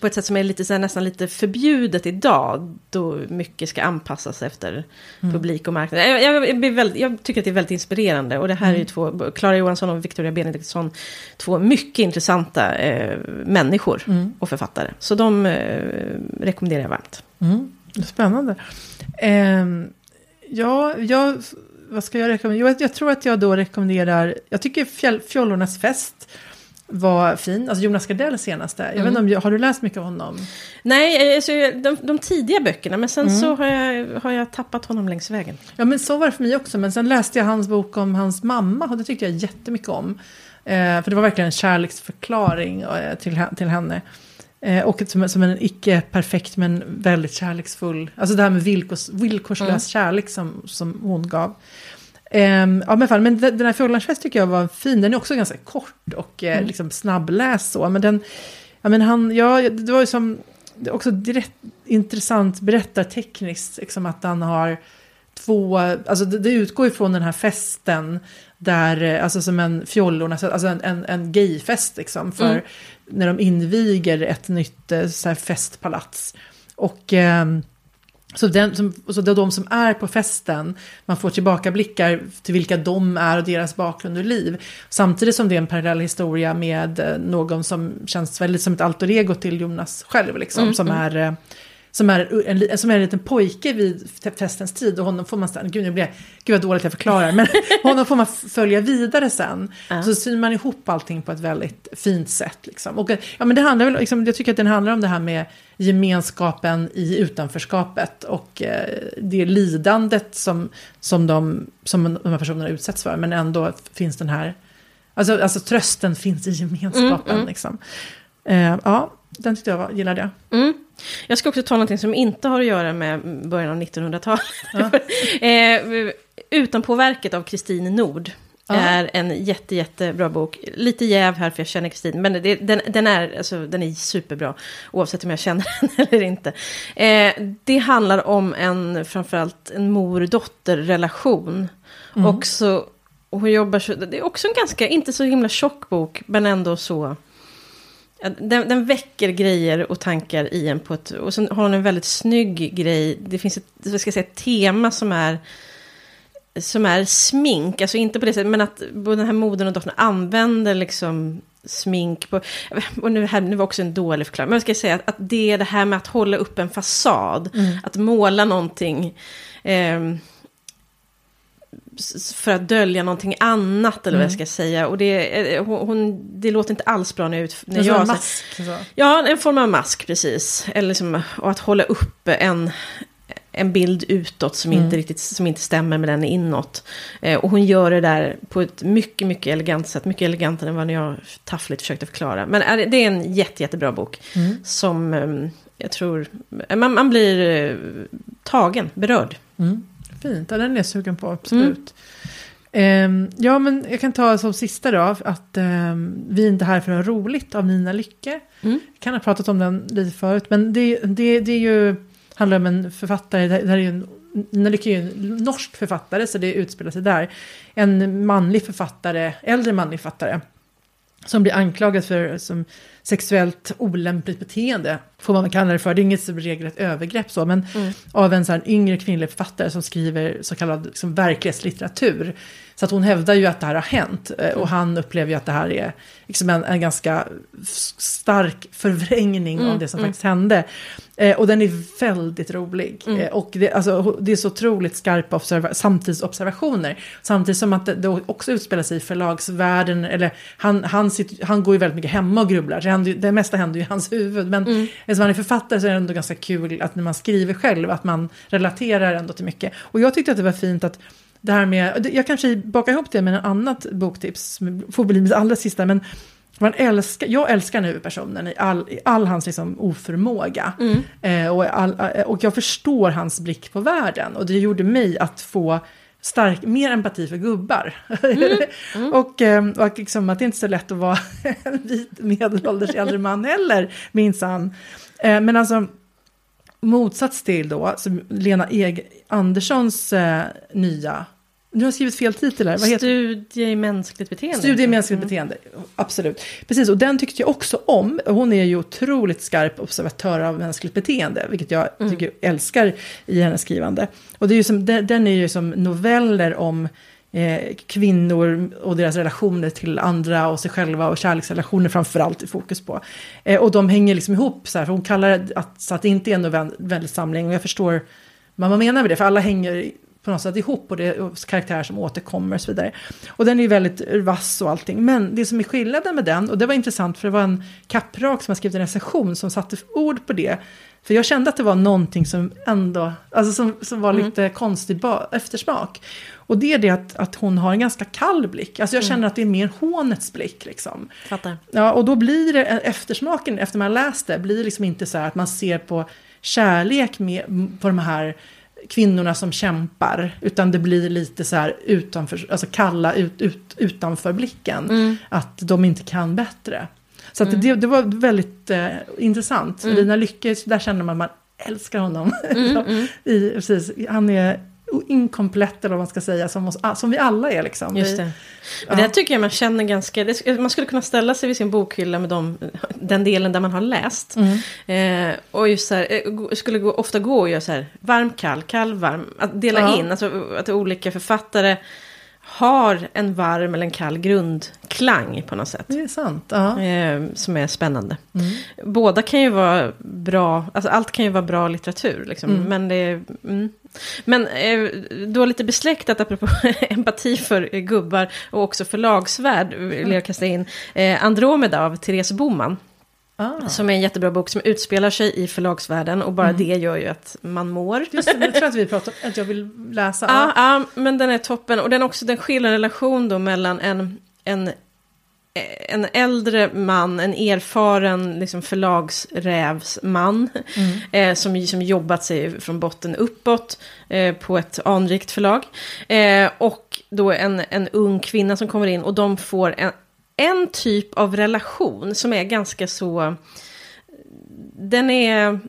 På ett sätt som är lite, så här, nästan lite förbjudet idag, då mycket ska anpassas efter mm. publik och marknad. Jag, jag, väldigt, jag, tycker att det är väldigt inspirerande och det här mm. är ju två, Klara Johansson och Victoria Benediktsson, två mycket intressanta eh, människor mm. och författare. Så de eh, rekommenderar jag varmt. Mm. Spännande. Eh, ja, jag vad ska jag rekommendera? Jag, jag tror att jag då rekommenderar, jag tycker fjäll, Fjollornas fest var fin. Alltså Jonas Gardells senaste. Jag mm. vet inte om, har du läst mycket av honom? Nej, alltså, de, de tidiga böckerna. Men sen mm. så har jag, har jag tappat honom längs vägen. Ja, men så var det för mig också. Men sen läste jag hans bok om hans mamma. Och det tyckte jag jättemycket om. Eh, för det var verkligen en kärleksförklaring eh, till, till henne. Eh, och som, som en icke perfekt men väldigt kärleksfull. Alltså det här med villkors, villkorslös mm. kärlek som, som hon gav. Eh, ja, men, fall, men den här Fjollans tycker jag var fin. Den är också ganska kort och eh, mm. liksom snabbläst så. Men den, ja men han, ja, det var ju som, också direkt intressant berättartekniskt, liksom att han har två, alltså det, det utgår ifrån den här festen där, eh, alltså som en fjollorna, alltså en, en, en gayfest liksom. För mm. när de inviger ett nytt eh, så här, festpalats. Och eh, så, den, som, så det är de som är på festen, man får tillbakablickar till vilka de är och deras bakgrund och liv. Samtidigt som det är en parallell historia med eh, någon som känns väldigt som ett alter ego till Jonas själv, liksom, mm, som mm. är som är en, som är en liten pojke vid festens tid och honom får man sen, gud, nu blir jag, gud vad dåligt jag förklarar, men honom får man följa vidare sen. Uh. Så syr man ihop allting på ett väldigt fint sätt. Liksom. Och, ja, men det handlar väl, liksom, jag tycker att den handlar om det här med gemenskapen i utanförskapet och eh, det lidandet som, som, de, som de här personerna utsätts för, men ändå finns den här, alltså, alltså trösten finns i gemenskapen. Mm, mm. Liksom. Eh, ja, den tyckte jag var, gillade jag. Mm. Jag ska också ta någonting som inte har att göra med början av 1900-talet. Ja. eh, Utanpåverket av Kristin Nord. Ja. är en jätte, jättebra bok. Lite jäv här för jag känner Kristin, men det, den, den, är, alltså, den är superbra. Oavsett om jag känner henne eller inte. Eh, det handlar om en, framförallt en mor-dotter-relation. Mm. Och så, och hon jobbar så, det är också en ganska, inte så himla tjock bok, men ändå så den, den, väcker grejer och tankar i en på ett... Och sen har hon en väldigt snygg grej. Det finns ett, jag ska säga, ett tema som är... Som är smink, alltså inte på det sättet, men att både den här modern och dottern använder liksom smink på... Och nu, här, nu var också en dålig förklaring, men jag ska säga att, att det är det här med att hålla upp en fasad. Mm. Att måla någonting. Eh, för att dölja någonting annat eller mm. vad jag mm. ska säga. Och det, eh, hon, det låter inte alls bra nu. När jag, en mask? Så. Ja, en form av mask precis. Eller liksom, och att hålla uppe en, en bild utåt som, mm. inte riktigt, som inte stämmer med den inåt. Eh, och hon gör det där på ett mycket, mycket elegant sätt. Mycket elegantare än vad jag taffligt försökte förklara. Men är, det är en jätte, jättebra bok. Mm. Som eh, jag tror, man, man blir eh, tagen, berörd. Mm. Fint, ja, den är jag sugen på, absolut. Mm. Um, ja, men jag kan ta som sista då, att um, Vi är inte här för att ha roligt av Nina Lycke. Mm. Jag kan ha pratat om den lite förut, men det, det, det är ju, handlar om en författare, det här är ju en, Nina Lycke är ju en norsk författare, så det utspelar sig där. En manlig författare, äldre manlig författare, som blir anklagad för som sexuellt olämpligt beteende, får man kalla det för. Det är inget regelrätt övergrepp så, men mm. av en så här yngre kvinnlig författare som skriver så kallad liksom, verklighetslitteratur. Så att hon hävdar ju att det här har hänt eh, och han upplever ju att det här är liksom en, en ganska stark förvrängning mm, av det som mm. faktiskt hände. Eh, och den är väldigt rolig. Mm. Eh, och det, alltså, det är så otroligt skarpa observa samtidsobservationer. Samtidigt som att det, det också utspelar sig i förlagsvärlden. Eller han, han, sitter, han går ju väldigt mycket hemma och grubblar. Så händer, det mesta händer ju i hans huvud. Men mm. eftersom han är författare så är det ändå ganska kul att när man skriver själv att man relaterar ändå till mycket. Och jag tyckte att det var fint att det här med, jag kanske bakar ihop det med en annat boktips, får bli mitt allra sista, men man älskar, jag älskar den huvudpersonen i all, i all hans liksom oförmåga. Mm. Eh, och, all, eh, och jag förstår hans blick på världen. Och det gjorde mig att få stark, mer empati för gubbar. Mm. Mm. och eh, och liksom, att det inte är så lätt att vara en vit medelålders äldre man heller, minsann. Eh, men alltså, motsats till då, Lena Eg Anderssons eh, nya nu har jag skrivit fel titel här. Vad heter? Studie i mänskligt beteende. Studie i mänskligt mm. beteende, absolut. Precis, och den tyckte jag också om. Hon är ju otroligt skarp observatör av mänskligt beteende, vilket jag mm. tycker älskar i hennes skrivande. Och det är ju som, den är ju som noveller om eh, kvinnor och deras relationer till andra och sig själva och kärleksrelationer framförallt i fokus på. Eh, och de hänger liksom ihop så här, för hon kallar det att, så att det inte är en novellsamling samling och jag förstår vad man menar med det, för alla hänger på något sätt ihop och det är karaktärer som återkommer och så vidare. Och den är ju väldigt vass och allting. Men det som är skillnaden med den, och det var intressant för det var en kapprak som har skrivit en recension som satte ord på det. För jag kände att det var någonting som ändå, alltså som, som var mm. lite konstig eftersmak. Och det är det att, att hon har en ganska kall blick. Alltså jag mm. känner att det är mer hånets blick liksom. Fattar. Ja, och då blir det, eftersmaken efter man läst det, blir liksom inte så här att man ser på kärlek med, på de här kvinnorna som kämpar, utan det blir lite så här utanför, alltså kalla ut, ut, utanför blicken, mm. att de inte kan bättre. Så mm. det, det var väldigt eh, intressant. Mm. Lina Lycke, där känner man att man älskar honom. Mm, mm. I, precis, han är inkomplett eller vad man ska säga, som, oss, som vi alla är. Liksom. Just det. Ja. det tycker jag man känner ganska, man skulle kunna ställa sig vid sin bokhylla med dem, den delen där man har läst. Mm. Eh, och just så här, eh, skulle gå, ofta gå och göra så här, varm, kall, kall, varm, att dela ja. in, alltså att olika författare har en varm eller en kall grundklang på något sätt. Det är sant. Eh, som är spännande. Mm. Båda kan ju vara bra, alltså allt kan ju vara bra litteratur. Liksom, mm. Men det är... Men eh, då lite besläktat, apropå empati för gubbar och också förlagsvärld, vill jag kasta in eh, Andromeda av Therese Boman. Ah. Som är en jättebra bok som utspelar sig i förlagsvärlden och bara mm. det gör ju att man mår. Just det, jag tror att vi pratade att jag vill läsa. Ja, ah, ah, men den är toppen. Och den också, den skildrar en relation då mellan en, en, en äldre man, en erfaren liksom förlagsrävsman. Mm. Eh, som, som jobbat sig från botten uppåt eh, på ett anrikt förlag. Eh, och då en, en ung kvinna som kommer in och de får en, en typ av relation som är ganska så... Den är...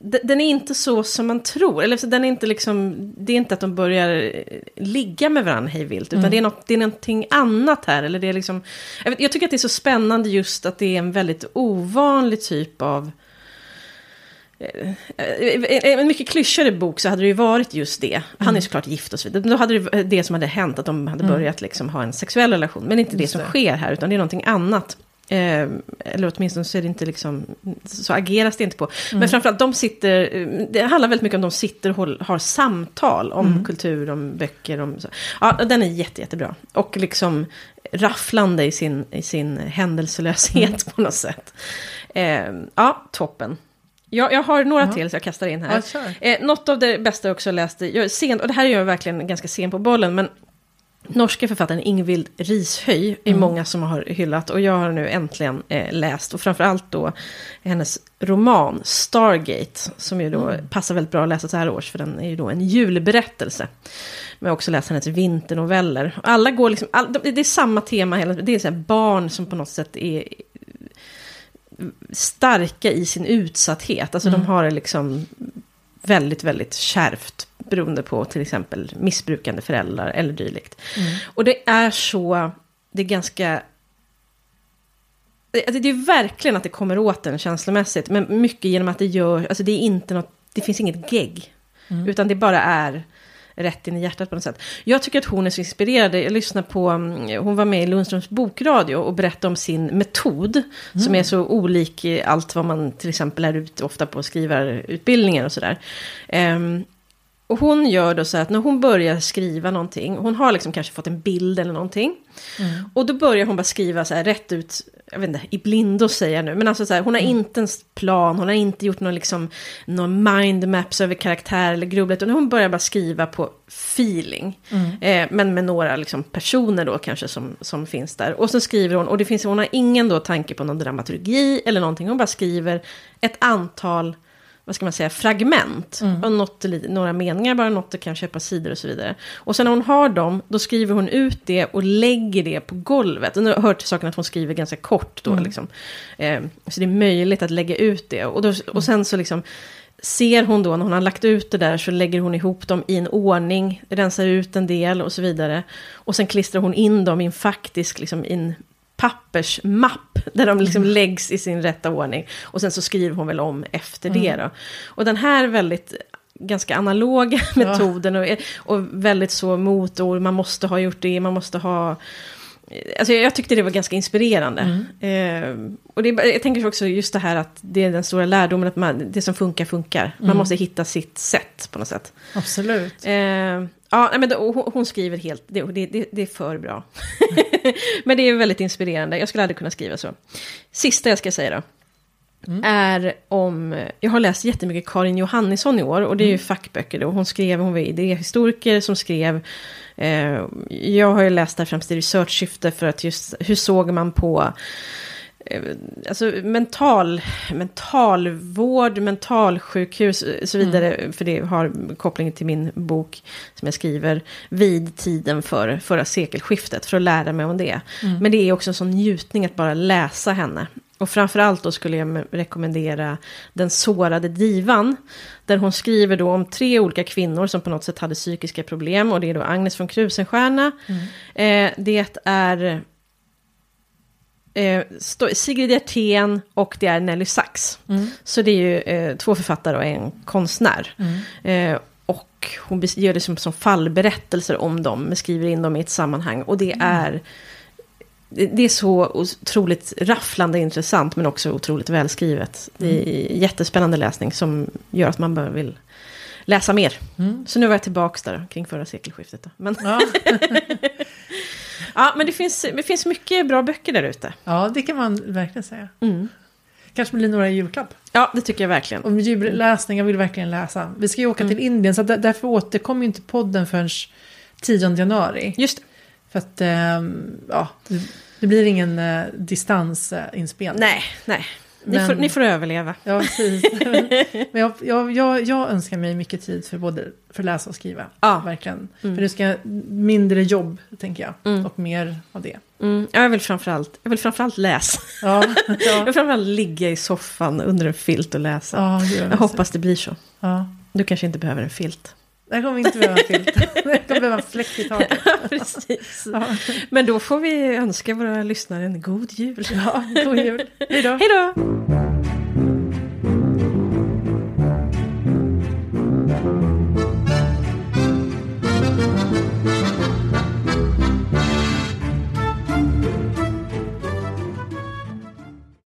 Den är inte så som man tror. Eller den är inte liksom, det är inte att de börjar ligga med varandra hejvilt. Utan mm. det, är något, det är någonting annat här. Eller det är liksom, jag, vet, jag tycker att det är så spännande just att det är en väldigt ovanlig typ av Eh, eh, en mycket klyschigare bok så hade det ju varit just det. Han är mm. såklart gift och så vidare. Då hade det det som hade hänt, att de hade mm. börjat liksom ha en sexuell relation. Men inte det som sker här, utan det är någonting annat. Eh, eller åtminstone så är det inte liksom, så ageras det inte på. Mm. Men framförallt de sitter, det handlar väldigt mycket om de sitter och har samtal om mm. kultur, om böcker. Om så. Ja, den är jätte, jättebra. Och liksom rafflande i sin, i sin händelselöshet mm. på något sätt. Eh, ja, toppen. Ja, jag har några -huh. till så jag kastar in här. Ja, eh, något av det bästa jag också läste, jag sen, och det här är jag verkligen ganska sen på bollen, men norska författaren Ingvild Rishöj är mm. många som har hyllat och jag har nu äntligen eh, läst och framförallt då hennes roman Stargate som ju då mm. passar väldigt bra att läsa så här års för den är ju då en julberättelse. Men jag har också läst hennes vinternoveller. Alla går liksom, all, det är samma tema, det är så barn som på något sätt är starka i sin utsatthet. Alltså mm. de har det liksom väldigt, väldigt kärvt. Beroende på till exempel missbrukande föräldrar eller dylikt. Mm. Och det är så, det är ganska... Det, det är verkligen att det kommer åt en känslomässigt. Men mycket genom att det gör, alltså det är inte något, det finns inget gegg. Mm. Utan det bara är rätt in i hjärtat på något sätt. Jag tycker att hon är så inspirerad. Jag lyssnar på, mm, hon var med i Lundströms bokradio och berättade om sin metod. Mm. Som är så olik allt vad man till exempel är ute ofta på skrivarutbildningar och sådär. Um, och hon gör då så att när hon börjar skriva någonting, hon har liksom kanske fått en bild eller någonting. Mm. Och då börjar hon bara skriva så här rätt ut, jag vet inte, i blindo säger jag nu. Men alltså så här, hon har mm. inte en plan, hon har inte gjort någon liksom, någon mindmaps över karaktär eller grubblet. Och hon börjar bara skriva på feeling. Mm. Eh, men med några liksom, personer då kanske som, som finns där. Och så skriver hon, och det finns, hon har ingen då tanke på någon dramaturgi eller någonting. Hon bara skriver ett antal vad ska man säga, fragment. Mm. Och något, några meningar bara, något kanske ett par sidor och så vidare. Och sen när hon har dem, då skriver hon ut det och lägger det på golvet. Och nu hör till saken att hon skriver ganska kort då. Mm. Liksom. Eh, så det är möjligt att lägga ut det. Och, då, och sen så liksom ser hon då när hon har lagt ut det där så lägger hon ihop dem i en ordning, rensar ut en del och så vidare. Och sen klistrar hon in dem i en faktisk, liksom, in pappersmapp där de liksom mm. läggs i sin rätta ordning. Och sen så skriver hon väl om efter mm. det då. Och den här väldigt ganska analoga metoden och, och väldigt så motord, man måste ha gjort det, man måste ha... Alltså jag tyckte det var ganska inspirerande. Mm. Eh, och det, jag tänker också just det här att det är den stora lärdomen att man, det som funkar funkar. Man mm. måste hitta sitt sätt på något sätt. Absolut. Eh, Ja, men hon, hon skriver helt, det, det, det är för bra. men det är väldigt inspirerande, jag skulle aldrig kunna skriva så. Sista jag ska säga då. Mm. Är om, jag har läst jättemycket Karin Johannisson i år och det är ju mm. fackböcker då. Hon skrev, hon var idéhistoriker som skrev, eh, jag har ju läst det här främst i researchsyfte för att just, hur såg man på Eh, alltså mental, mentalvård, mentalsjukhus och så vidare. Mm. För det har koppling till min bok som jag skriver vid tiden för förra sekelskiftet. För att lära mig om det. Mm. Men det är också en sån njutning att bara läsa henne. Och framförallt då skulle jag rekommendera Den sårade divan. Där hon skriver då om tre olika kvinnor som på något sätt hade psykiska problem. Och det är då Agnes von Krusenstjerna. Mm. Eh, det är eh, Sigrid Hjertén och det är Nelly Sachs. Mm. Så det är ju eh, två författare och en konstnär. Mm. Eh, och hon gör det som, som fallberättelser om dem, skriver in dem i ett sammanhang. Och det mm. är... Det är så otroligt rafflande intressant, men också otroligt välskrivet. Det är mm. jättespännande läsning som gör att man bara vill läsa mer. Mm. Så nu var jag tillbaka där kring förra sekelskiftet. Då. Men, ja. ja, men det finns, det finns mycket bra böcker där ute. Ja, det kan man verkligen säga. Mm. Kanske blir några i julklapp. Ja, det tycker jag verkligen. Och julläsning, jag vill verkligen läsa. Vi ska ju åka mm. till Indien, så därför återkommer ju inte podden förrän 10 januari. Just det. För att, ähm, ja, det blir ingen äh, distansinspelning. Nej, nej. Ni, får, ni får överleva. Ja, precis. Men jag, jag, jag, jag, önskar mig mycket tid för både för läsa och skriva. Ja. Verkligen. Mm. För det ska mindre jobb, tänker jag. Mm. Och mer av det. Mm. jag, vill framförallt, jag vill framförallt läsa. Ja, ja. jag vill framförallt ligga i soffan under en filt och läsa. Ja, jag hoppas det blir så. Ja. Du kanske inte behöver en filt. Jag kommer inte behöva filt. Jag kommer behöva fläkt i taket. Ja, precis. Ja. Men då får vi önska våra lyssnare en god jul. Ja, god jul. Hej då. Hej då.